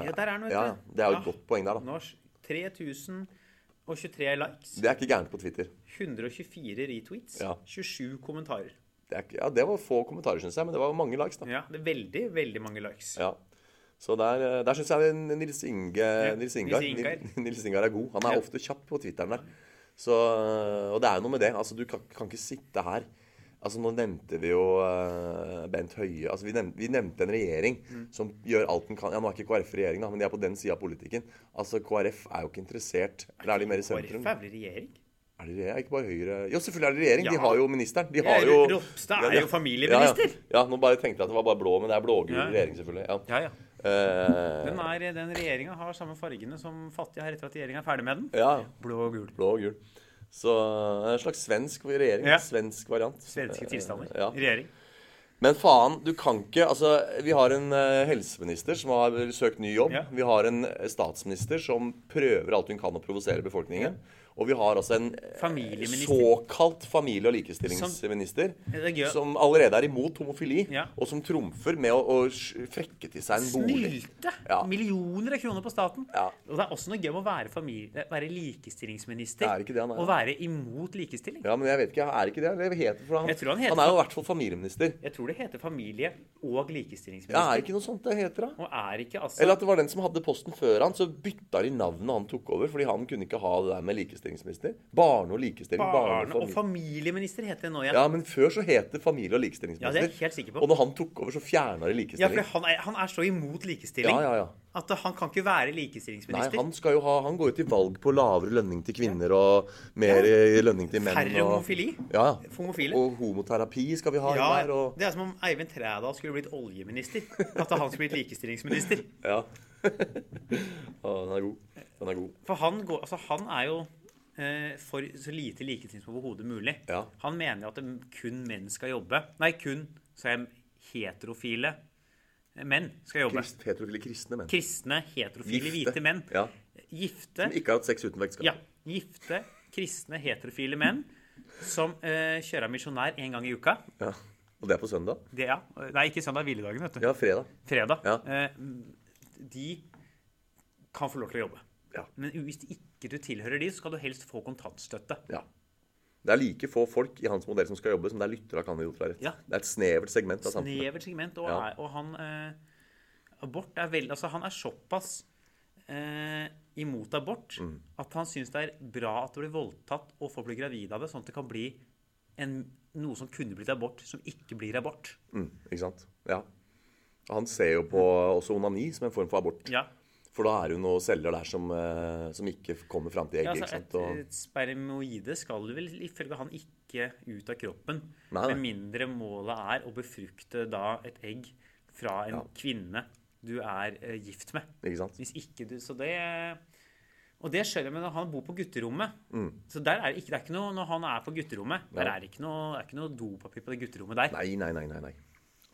Ja, der er noe, ja, det er jo et Ja. godt poeng der, da. Norsk. 3023 likes. Det er ikke gærent på Twitter. 124 retweets. Ja. 27 kommentarer. Det, ikke, ja, det var få kommentarer, syns jeg, men det var mange likes, da. Ja, det er veldig, veldig mange likes. Ja. Så der, eh, der syns jeg Nils Inge Nils Ingar, (laughs) Nils Ingar. Er god. Han er ofte kjapp på Twitteren der. Så, eh, og det er jo noe med det. Altså, du kan, kan ikke sitte her Altså, Nå nevnte vi jo uh, Bent Høie altså, vi, nevnte, vi nevnte en regjering Mm. som gjør alt den kan Ja, Nå er ikke KrF regjering, da, men de er på den sida av politikken. Altså, KrF er jo ikke interessert Eller er de mer i sentrum? KrF er vel regjering? Er det? Ikke bare Høyre Jo, selvfølgelig er det regjering. regjering. De har jo ministeren. De har jo Ropstad Ja, er de- jo familieminister. Ja, ja. ja, nå bare tenkte jeg at det var bare blå, men det er blågul Ja. regjering, selvfølgelig. Ja. Ja, ja. Eh, Den, er, den regjeringa har samme fargene som fattige har etter at regjeringa er ferdig med den. ja. Blå og gul. Blå og gul. Så eh, en slags svensk regjering. Ja. Svensk variant. Svenske Eh, tilstander. Ja. Regjering. Men faen, du kan ikke Altså, vi har en eh, helseminister som har søkt ny jobb. Ja. Vi har en statsminister som prøver alt hun kan å provosere befolkningen. Og vi har altså en eh, såkalt familie- og likestillingsminister er som allerede er imot homofili, Ja. og som trumfer med å, å frekke til seg en bolig. Snylte Ja. millioner av kroner på staten. Ja. Og det er også noe gøy med å være, familie, være likestillingsminister Det han og være imot likestilling. Ja, men jeg vet ikke, er ikke det? det heter for han, han heter han er jo i hvert fall familieminister. Jeg tror det heter familie- og likestillingsminister. Ja, er ikke noe sånt det heter, da? Ikke altså Eller at det var den som hadde posten før han, så bytta de navnet han tok over, fordi han kunne ikke ha det der med likestillingsminister. Barne- og likestilling. Barne- og familie. familieminister heter det nå igjen. Ja, men før så het det familie- og likestillingsminister. Ja, det er jeg helt sikker på. Og når han tok over, så fjerna de Ja, for han er, han er så imot likestilling Ja, ja, ja. at han kan ikke være likestillingsminister. Nei, han skal jo ha Han går jo til valg på lavere lønning til kvinner og mer ja. lønning til menn. Færre og, homofili. Ja, homofile. og homoterapi skal vi ha Ja, der. Og, Det er som om Eivind Trædal skulle blitt oljeminister. At han skulle blitt likestillingsminister. (laughs) ja. (laughs) Å, den er god. Den er god. For han, går, altså han er jo eh, for så lite likestilling som overhodet mulig. Ja. Han mener at kun menn skal jobbe. Nei, kun så er heterofile menn skal jobbe. Krist, heterofile kristne menn. Kristne, heterofile, Gifte. hvite menn. Ja. gifte Som ikke har hatt sex uten ekteskap. Ja. Gifte, kristne, heterofile menn som eh, kjører misjonær en gang i uka. Ja. Og det er på søndag? Det, ja. Nei, ikke søndag, hviledagen, vet du. Ja, fredag. Fredag. Ja. Eh, de kan få lov til å jobbe. Ja. Men hvis ikke du tilhører de, så skal du helst få kontantstøtte. ja. Det er like få folk i hans modell som skal jobbe, som det er lyttere av kandidater. rett. Ja. Det er et snevert segment av samfunnet. Snevert segment. Og, Ja. og han eh, Abort er vel Altså, han er såpass eh, imot abort Mm. at han syns det er bra at det blir voldtatt og folk blir gravide av det, sånn at det kan bli en, noe som kunne blitt abort, som ikke blir abort. Mm, ikke sant? Ja. Han ser jo på også onani som en form for abort. Ja. For da er det jo noen celler der som, eh, som ikke kommer fram til Ja, egget. altså ikke et, et spermoide skal vel ifølge han ikke ut av kroppen. Nei, nei. Med mindre målet er å befrukte da et egg fra en Ja. kvinne du er eh, gift med. ikke sant? Hvis ikke du Så det Og det skjønner jeg, men han bor på gutterommet Mm. Så der er ikke, det er ikke noe Når han er på gutterommet, der er det ikke noe, det er ikke noe dopapir på det gutterommet der. Nei, nei, nei. nei, nei.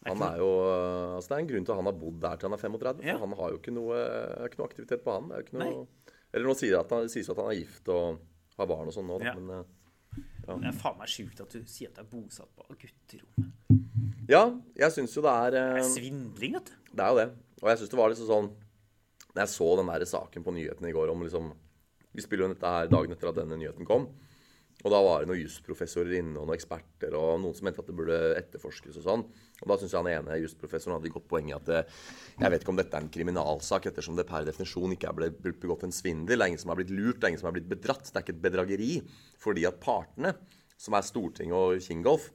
Han er jo, eh, altså det er en grunn til at han har bodd der til han er 35. For Ja. han har jo ikke noe, ikke noe aktivitet på han. Er noe, Nei. eller nå sier det at han, sies at han er gift og har barn og sånn nå, da. Ja. Men ja. Det er faen meg sjukt at du sier at du er bosatt på gutterommet. ja, jeg syns jo det er Det eh, er svindling, vet du. Det er jo det. Og jeg syns det var liksom sånn Når jeg så den der saken på nyhetene i går om liksom Vi spiller jo dette her dagen etter at denne nyheten kom. Og da var det noen jusprofessorer inne og noen eksperter og noen som mente at det burde etterforskes og sånn. Og da syns jeg han ene jusprofessoren hadde godt poeng i at det, jeg vet ikke om dette er en kriminalsak ettersom det per definisjon ikke er blitt begått en svindel. Det er ingen som er blitt lurt, det er ingen som er blitt bedratt. Det er ikke et bedrageri. Fordi at partene, som er Stortinget og Kingolf,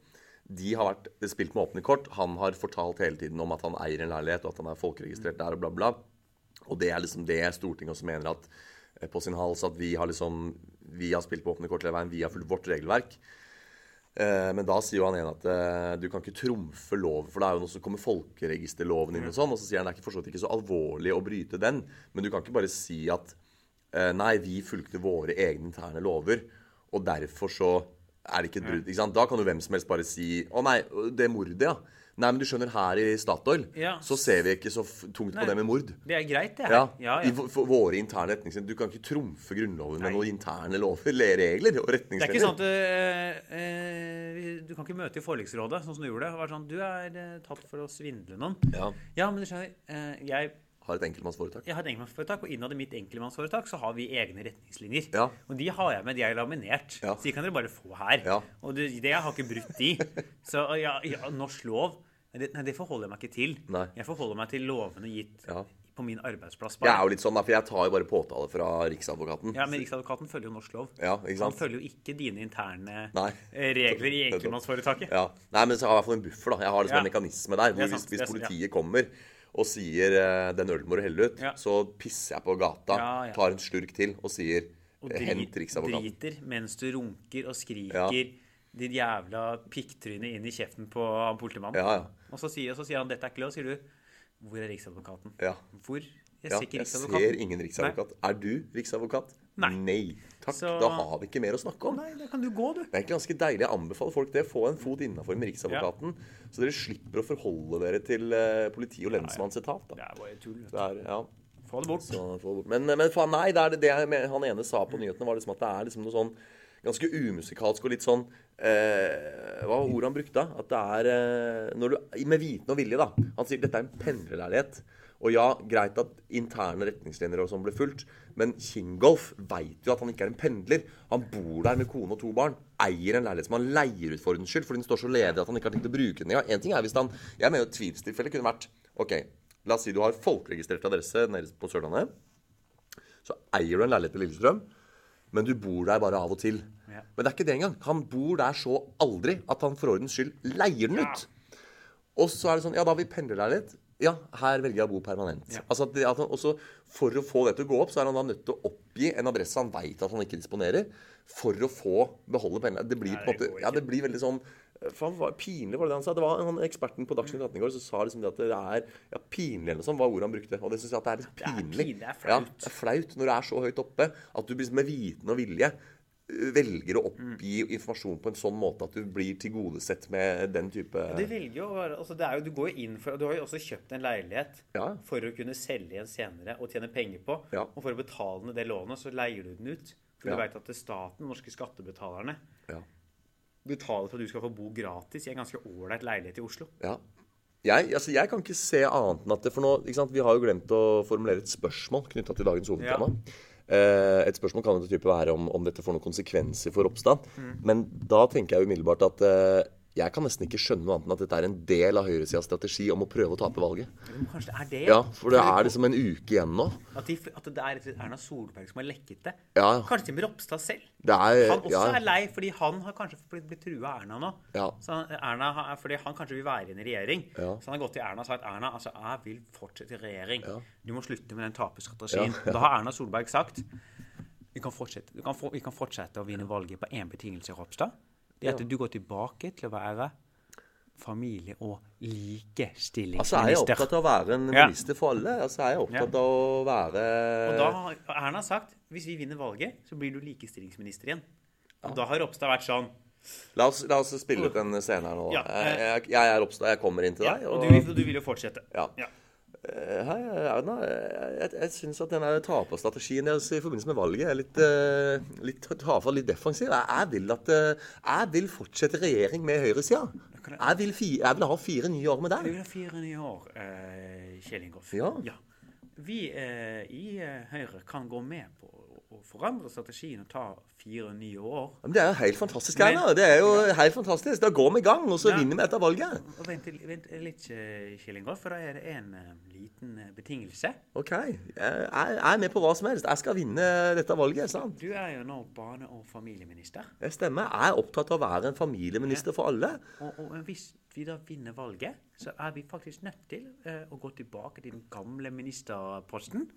de har vært spilt med åpne kort. Han har fortalt hele tiden om at han eier en leilighet, og at han er folkeregistrert der, og bla, bla. Og det er liksom det Stortinget også mener at eh, på sin hals at vi har liksom vi har spilt på åpne kort hele veien, vi har fulgt vårt regelverk. Eh, men da sier jo han ene at eh, du kan ikke trumfe loven, for det er jo noe som kommer folkeregisterloven inn og sånn. Og så sier han det er ikke for ikke så alvorlig å bryte den, men du kan ikke bare si at eh, nei, vi fulgte våre egne interne lover, og derfor så er det ikke et brudd. Da kan jo hvem som helst bare si å nei, det mordet, ja. Nei, men du skjønner, her i Statoil Ja. så ser vi ikke så tungt Nei. på det med mord. Det er greit, det her. Ja, ja, I våre interne retningslinjer. Du kan ikke trumfe Grunnloven Nei. med noen interne lover, le- regler og Det er ikke sånn at øh, øh, du kan ikke møte i forliksrådet, sånn som du gjorde. Og være sånn, du er eh, tatt for å svindle noen. Ja, Ja, men du skjønner, jeg, har et enkeltmannsforetak. jeg har et enkeltmannsforetak, og innad i mitt enkeltmannsforetak så har vi egne retningslinjer. Ja. Og de har jeg med, de er laminert. Ja. Så de kan dere bare få her. Ja. Og det, det jeg har ikke brutt de. Så ja, ja, norsk lov, det, nei, det forholder jeg meg ikke til. Nei. Jeg forholder meg til lovene gitt Ja. på min arbeidsplass. Jeg er jo litt sånn, da, for jeg tar jo bare påtale fra Riksadvokaten. Ja, men Riksadvokaten følger jo norsk lov. Ja, ikke Han følger jo ikke dine interne Nei. eh, regler i (laughs) enkeltmannsforetaket. Ja. Nei, men så har jeg i hvert fall en buffer, da. Jeg har liksom Ja. en mekanisme der. Hvor hvis, hvis er ja. politiet kommer og sier uh, 'den ølen må du helle ut', så pisser jeg på gata, tar en slurk til og sier Og 'hent Riksadvokaten'. Og driter mens du runker og skriker. Ditt jævla pikktryne inn i kjeften på han politimannen. Ja, ja. Og så sier, så sier han 'dette er ikke lov', sier du 'Hvor er Riksadvokaten?' Ja. Hvor? Jeg ser ikke jeg ser ingen riksadvokat. Er du riksadvokat? Nei. Nei. Takk. Så- Da har vi ikke mer å snakke om. Nei, da kan du gå, du. Det er ikke ganske deilig. Jeg anbefaler folk det. Få en fot innafor med Riksadvokaten. Så dere slipper å forholde dere til eh, politi- og lensmannsetat. Det er bare tull. Det er, ja. Få det bort. Så, få- men, men faen, nei, det det, det han ene sa på nyhetene, var liksom at det er liksom noe sånn ganske umusikalsk og litt sånn eh, Hva var ordet han brukte? At det er eh, når du, Med viten og vilje, da. Han sier dette er en pendlerleilighet. Og ja, greit at interne retningslinjer og sånn ble fulgt, men Kingolf veit jo at han ikke er en pendler. Han bor der med kone og to barn. Eier en leilighet som han leier ut for ordens skyld, fordi den står så ledig at han ikke har tenkt å bruke den engang. En ting er hvis han Jeg mener jo tvilstilfellet kunne vært OK, la oss si du har folkeregistrert adresse nede på Sørlandet. Så eier du en leilighet i Lillestrøm, men du bor der bare av og til. Ja. Men det er ikke det engang. Han bor der så aldri at han for ordens skyld leier den ut. Og så er det sånn Ja, da har vi pendlerleilighet. Ja, her velger jeg å bo permanent. Ja. Altså at at han også For å få det til å gå opp, så er han da nødt til å oppgi en adresse han veit at han ikke disponerer, for å få beholde pendleren. Det blir Nei, på en måte Ja, det blir veldig sånn Faen, hva pinlig var det han sa? Det var han Eksperten på Dagsnytt 18 i går som sa liksom det at det er ja, pinlig eller noe sånt, var ordet han brukte. Og det syns jeg at det er litt Det er pinlig. pinlig, det er Ja, flaut. det er flaut når du er så høyt oppe at du blir med viten og vilje velger å oppgi informasjon på en sånn måte at du blir tilgodesett med den type ja, Det velger jo å være altså det er jo, Du går jo inn for Du har jo også kjøpt en leilighet Ja. for å kunne selge igjen senere og tjene penger på. Ja. Og for å betale ned det lånet, så leier du den ut. For Ja. du veit at det er staten, norske skattebetalerne, Ja. betaler for at du skal få bo gratis i en ganske ålreit leilighet i Oslo. ja. Jeg, altså, jeg kan ikke se annet enn at det For nå, Vi har jo glemt å formulere et spørsmål knytta til dagens hovedtema. Ja. et spørsmål kan jo type være om, om dette får noen konsekvenser for Ropstad. Men da tenker jeg umiddelbart at eh, jeg kan nesten ikke skjønne noe annet enn at dette er en del av høyresidas strategi om å prøve å tape valget. Men kanskje det er det? Ja, For det er liksom en uke igjen nå. At, de, at det er Erna Solberg som har lekket det. Ja. Kanskje med Ropstad selv. Det er, Han også ja, er lei fordi han har kanskje blitt, blitt trua av Erna nå. Ja. Så han- Erna, fordi han kanskje vil være i en regjering. Ja. Så han har gått til Erna og sagt Erna, altså, jeg vil fortsette i regjering. Du må slutte med den taperstrategien. Da har Erna Solberg sagt vi kan, fortsette, vi kan vi kan fortsette å vinne valget på én betingelse, Ropstad. Det at du går tilbake til å være familie- og likestillingsminister. Altså, er jeg opptatt av å være en Ja. minister for alle? Altså, er jeg opptatt av å være Og da har Erna sagt hvis vi vinner valget, så blir du likestillingsminister igjen. Og da har Ropstad vært sånn La oss, la oss spille ut en scene her nå. Ja. Jeg, jeg, jeg er Ropstad, jeg kommer inn til ja, deg. Og du, du vil jo fortsette. Ja. Ja. Eh, Hei, Erna. Jeg, jeg, syns at denne taperstrategien deres i forbindelse med valget er litt, uh, litt tafatt, litt defensiv. Jeg, jeg, vil at, uh, jeg vil fortsette regjering med høyresida. Jeg, vil fi- jeg vil ha fire nye år med Vi deg. vil ha fire nye år, uh, Kjell Ingolf. Ja. Vi eh, i Høyre kan gå med på å- forandre strategien og ta fire nye år. Men det er jo helt fantastisk, Men-. Det er jo helt fantastisk. Da går vi i gang, og så Ja. vinner vi etter valget. Og vent, vent litt, Kjell Ingolf, for da er det en eh, liten eh, betingelse. OK. Jeg, jeg er med på hva som helst. Jeg skal vinne dette valget. sant? Du er jo nå barne- og familieminister. Det stemmer. Jeg er opptatt av å være en familieminister for alle. Og, og hvis vi da vinner valget, så er vi faktisk nødt til uh, å gå tilbake til den gamle ministerposten.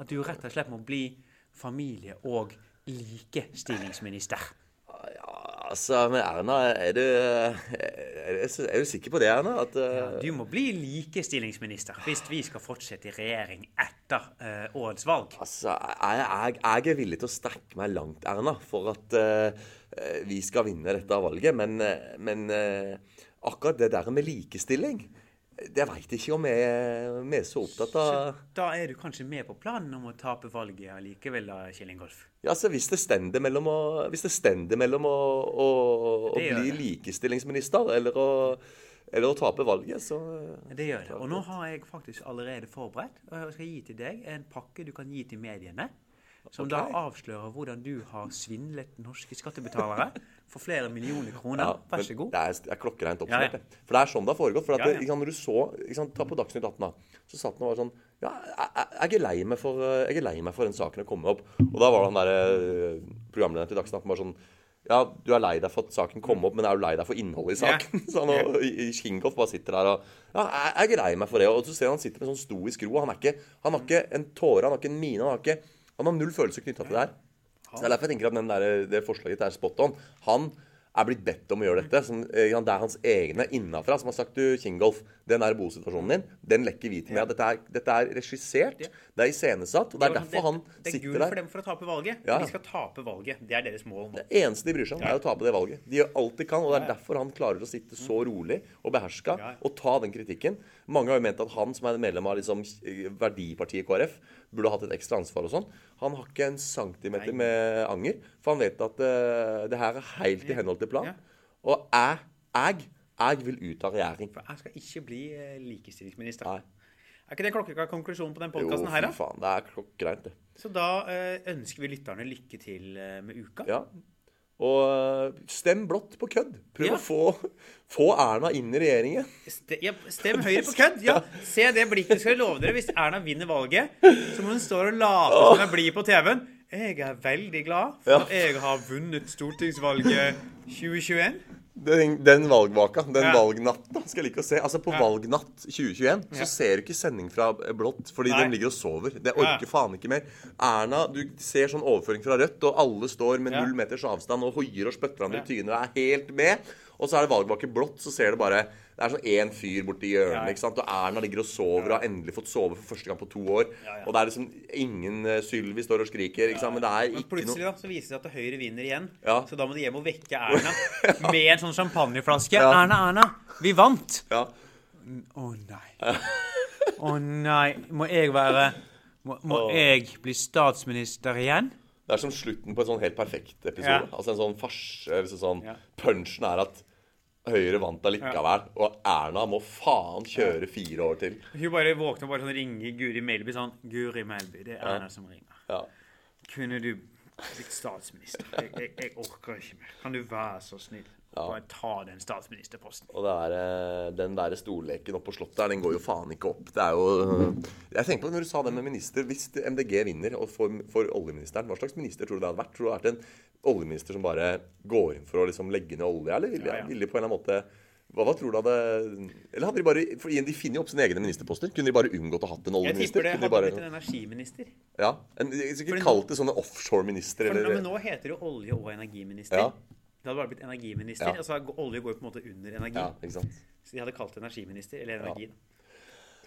At du rett og slett må bli familie- og likestillingsminister. Ja, altså, men Erna, er du, er du, er du sikker på det, Erna? At, eh, Du må bli likestillingsminister hvis vi skal fortsette i regjering etter uh, årets valg. Altså, jeg, jeg, jeg er villig til å strekke meg langt, Erna, for at uh, vi skal vinne dette valget. Men, men akkurat det der med likestilling, det veit ikke om jeg er, så opptatt av Da er du kanskje med på planen om å tape valget allikevel, da, Kjell Ingolf? Ja, altså, Hvis det stender mellom å, hvis det stender mellom å, å, å bli det. likestillingsminister eller å, eller å tape valget, så Det gjør det. Og nå har jeg faktisk allerede forberedt, og jeg skal gi til deg en pakke du kan gi til mediene. Som da avslører hvordan du har svindlet norske skattebetalere for flere millioner kroner. Ja, Vær så god. Det er, er klokkereint Ja, oppsummert. ja. det. For det er sånn det har foregått. For at Ja, ja. Det, liksom, når du så liksom, Ta på Dagsnytt 18, da. Så satt han og var sånn Ja, jeg, jeg- er lei meg for, jeg er lei meg for den saken å komme opp. Og da var han der eh, programlederen til Dagsnytt 18 bare sånn ja, du er lei deg for at saken kom opp, men er du lei deg for innholdet i Ja. saken? (laughs) Så han i bare sitter der og Ja, jeg, jeg er lei meg for det. Og så ser han han sitter med sånn stoisk ro. Han, er ikke, han har ikke en tåre, han har ikke en mine. Han har, ikke, han har null følelse knytta til det her. Så Det er derfor jeg tenker at den der, det forslaget er spot on. Han er blitt bedt om å gjøre dette. Som, eh, det er hans egne innafra som har sagt du, Kingolf, den der bosituasjonen din, den lekker vi til med. Dette er, dette er regissert, det er iscenesatt, og det er derfor han sitter der. det er gull for dem for å tape valget. Ja. De skal tape valget. Det er deres mål nå. Det eneste de bryr seg om, er å tape det valget. De gjør alt de kan, og det er derfor han klarer å sitte så rolig og beherska og ta den kritikken. Mange har jo ment at han som er medlem av liksom, verdipartiet KrF, burde hatt et ekstra ansvar og sånn. Han har ikke en centimeter Nei. med anger, for han vet at uh, det her er helt i henhold til plan. Ja. Og jeg, jeg, jeg vil ut av regjering. For jeg skal ikke bli eh, likestillingsminister. Nei. Er ikke det klokkeklar konklusjon på den Jo, podkasten fy her, da? faen. Det er klokkereint, det. Så da eh, ønsker vi lytterne lykke til med uka. Ja. Og eh, stem blått på kødd. Prøv Ja. å få, få Erna inn i regjeringen. Ste, ja, stem Høyre på (laughs) kødd! Ja, Se det blikket. Skal jeg love dere, hvis Erna vinner valget, så må hun stå og late som hun er blid på TV-en. Jeg er veldig glad for at jeg har vunnet stortingsvalget (laughs) 2021. Den, den valgvaka, den Ja. valgnatten, skal jeg like å se. Altså På Ja. valgnatt 2021 så ser du ikke sending fra Blått, fordi Nei. de ligger og sover. Det orker Ja. faen ikke mer. Erna, du ser sånn overføring fra Rødt, og alle står med null meters avstand og hoier og spytter hverandre i trynet og er helt med. Og så er det valgvake blått, så ser du bare Det er sånn én fyr borti hjørnet, ikke sant. Og Erna ligger og sover og har endelig fått sove for første gang på to år. Og det er liksom ingen uh, Sylvi står og skriker, ikke sant. Men det er ikke noe Men plutselig da, så viser det seg at Høyre vinner igjen. Så da må de hjem og vekke Erna (laughs) med en sånn champagneflaske. Erna, Erna, vi vant! Ja. Å nei. Å nei. Må jeg være Må, må jeg bli statsminister igjen? Det er som slutten på en sånn helt perfekt episode. Ja. Altså en sånn farse. Liksom sånn, Ja. Punchen er at Høyre vant allikevel, og Erna må faen kjøre fire år til. Hun bare våkner og bare sånn ringer Guri Melby sånn Guri Melby, det er Erna som ringer. Ja. Kunne du blitt statsminister? Jeg, jeg, jeg orker ikke mer. Kan du være så snill? Ja. Bare ta den statsministerposten. Og det er, eh, den der stolleken oppe på Slottet her, den går jo faen ikke opp. Det er jo Jeg tenker på når du sa det med minister. Hvis MDG vinner og får, får oljeministeren, hva slags minister tror du det hadde vært? Tror du det hadde vært en oljeminister som bare går inn for å liksom legge ned olje, eller ville, Ja, ja. ville på en eller annen måte hva, hva tror du hadde Eller hadde de bare For igjen, de finner jo opp sine egne ministerposter. Kunne de bare unngått å hatt en Jeg oljeminister? tipper det hadde de bare, blitt en energiminister. ja, en, Jeg ikke kalt det sånne offshore-minister, For, men nå heter det jo olje- og energiminister. Ja. Det hadde bare blitt energiminister. Ja. Altså, olje går jo på en måte under energi. Ja, ikke sant. Så de hadde kalt det energiminister, eller energi.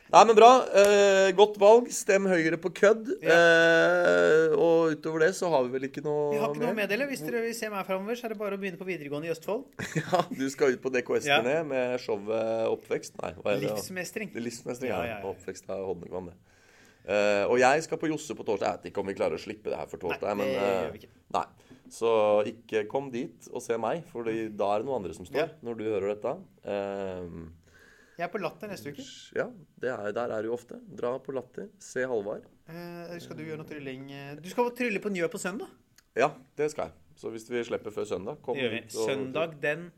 Nei, men bra. Eh, godt valg. Stem Høyre på kødd. Eh, og utover det så har vi vel ikke noe Vi har ikke noe å meddele. Hvis dere vil se meg framover, så er det bare å begynne på videregående i Østfold. (laughs) Ja, du skal ut på DKS-turné Ja. med showet Oppvekst? Nei, hva er det? Livsmestring. Det er Livsmestring, ja. Ja, ja, ja. Oppvekst er Hodnevann, det. Eh, og jeg skal på Josse på torsdag. Jeg vet ikke om vi klarer å slippe det her for torsdag. Nei, men, det eh, gjør vi ikke. Nei. Så ikke kom dit og se meg, for da er det noen andre som står Ja. når du hører dette. Um, Jeg er på Latter neste uke. ja, det er, der er du ofte. Dra på Latter. Se Halvard. Eh, skal du gjøre noe trylling eh, Du skal trylle på Njø på søndag. Ja, det skal jeg. Så hvis vi slipper før søndag kom Det gjør vi. Søndag den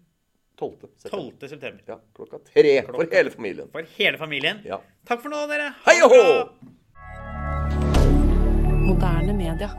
12. september. 12. september. Ja, klokka tre for hele familien. For hele familien. Ja. Takk for nå, dere. Ha Hei det og hå! bra! Moderne media.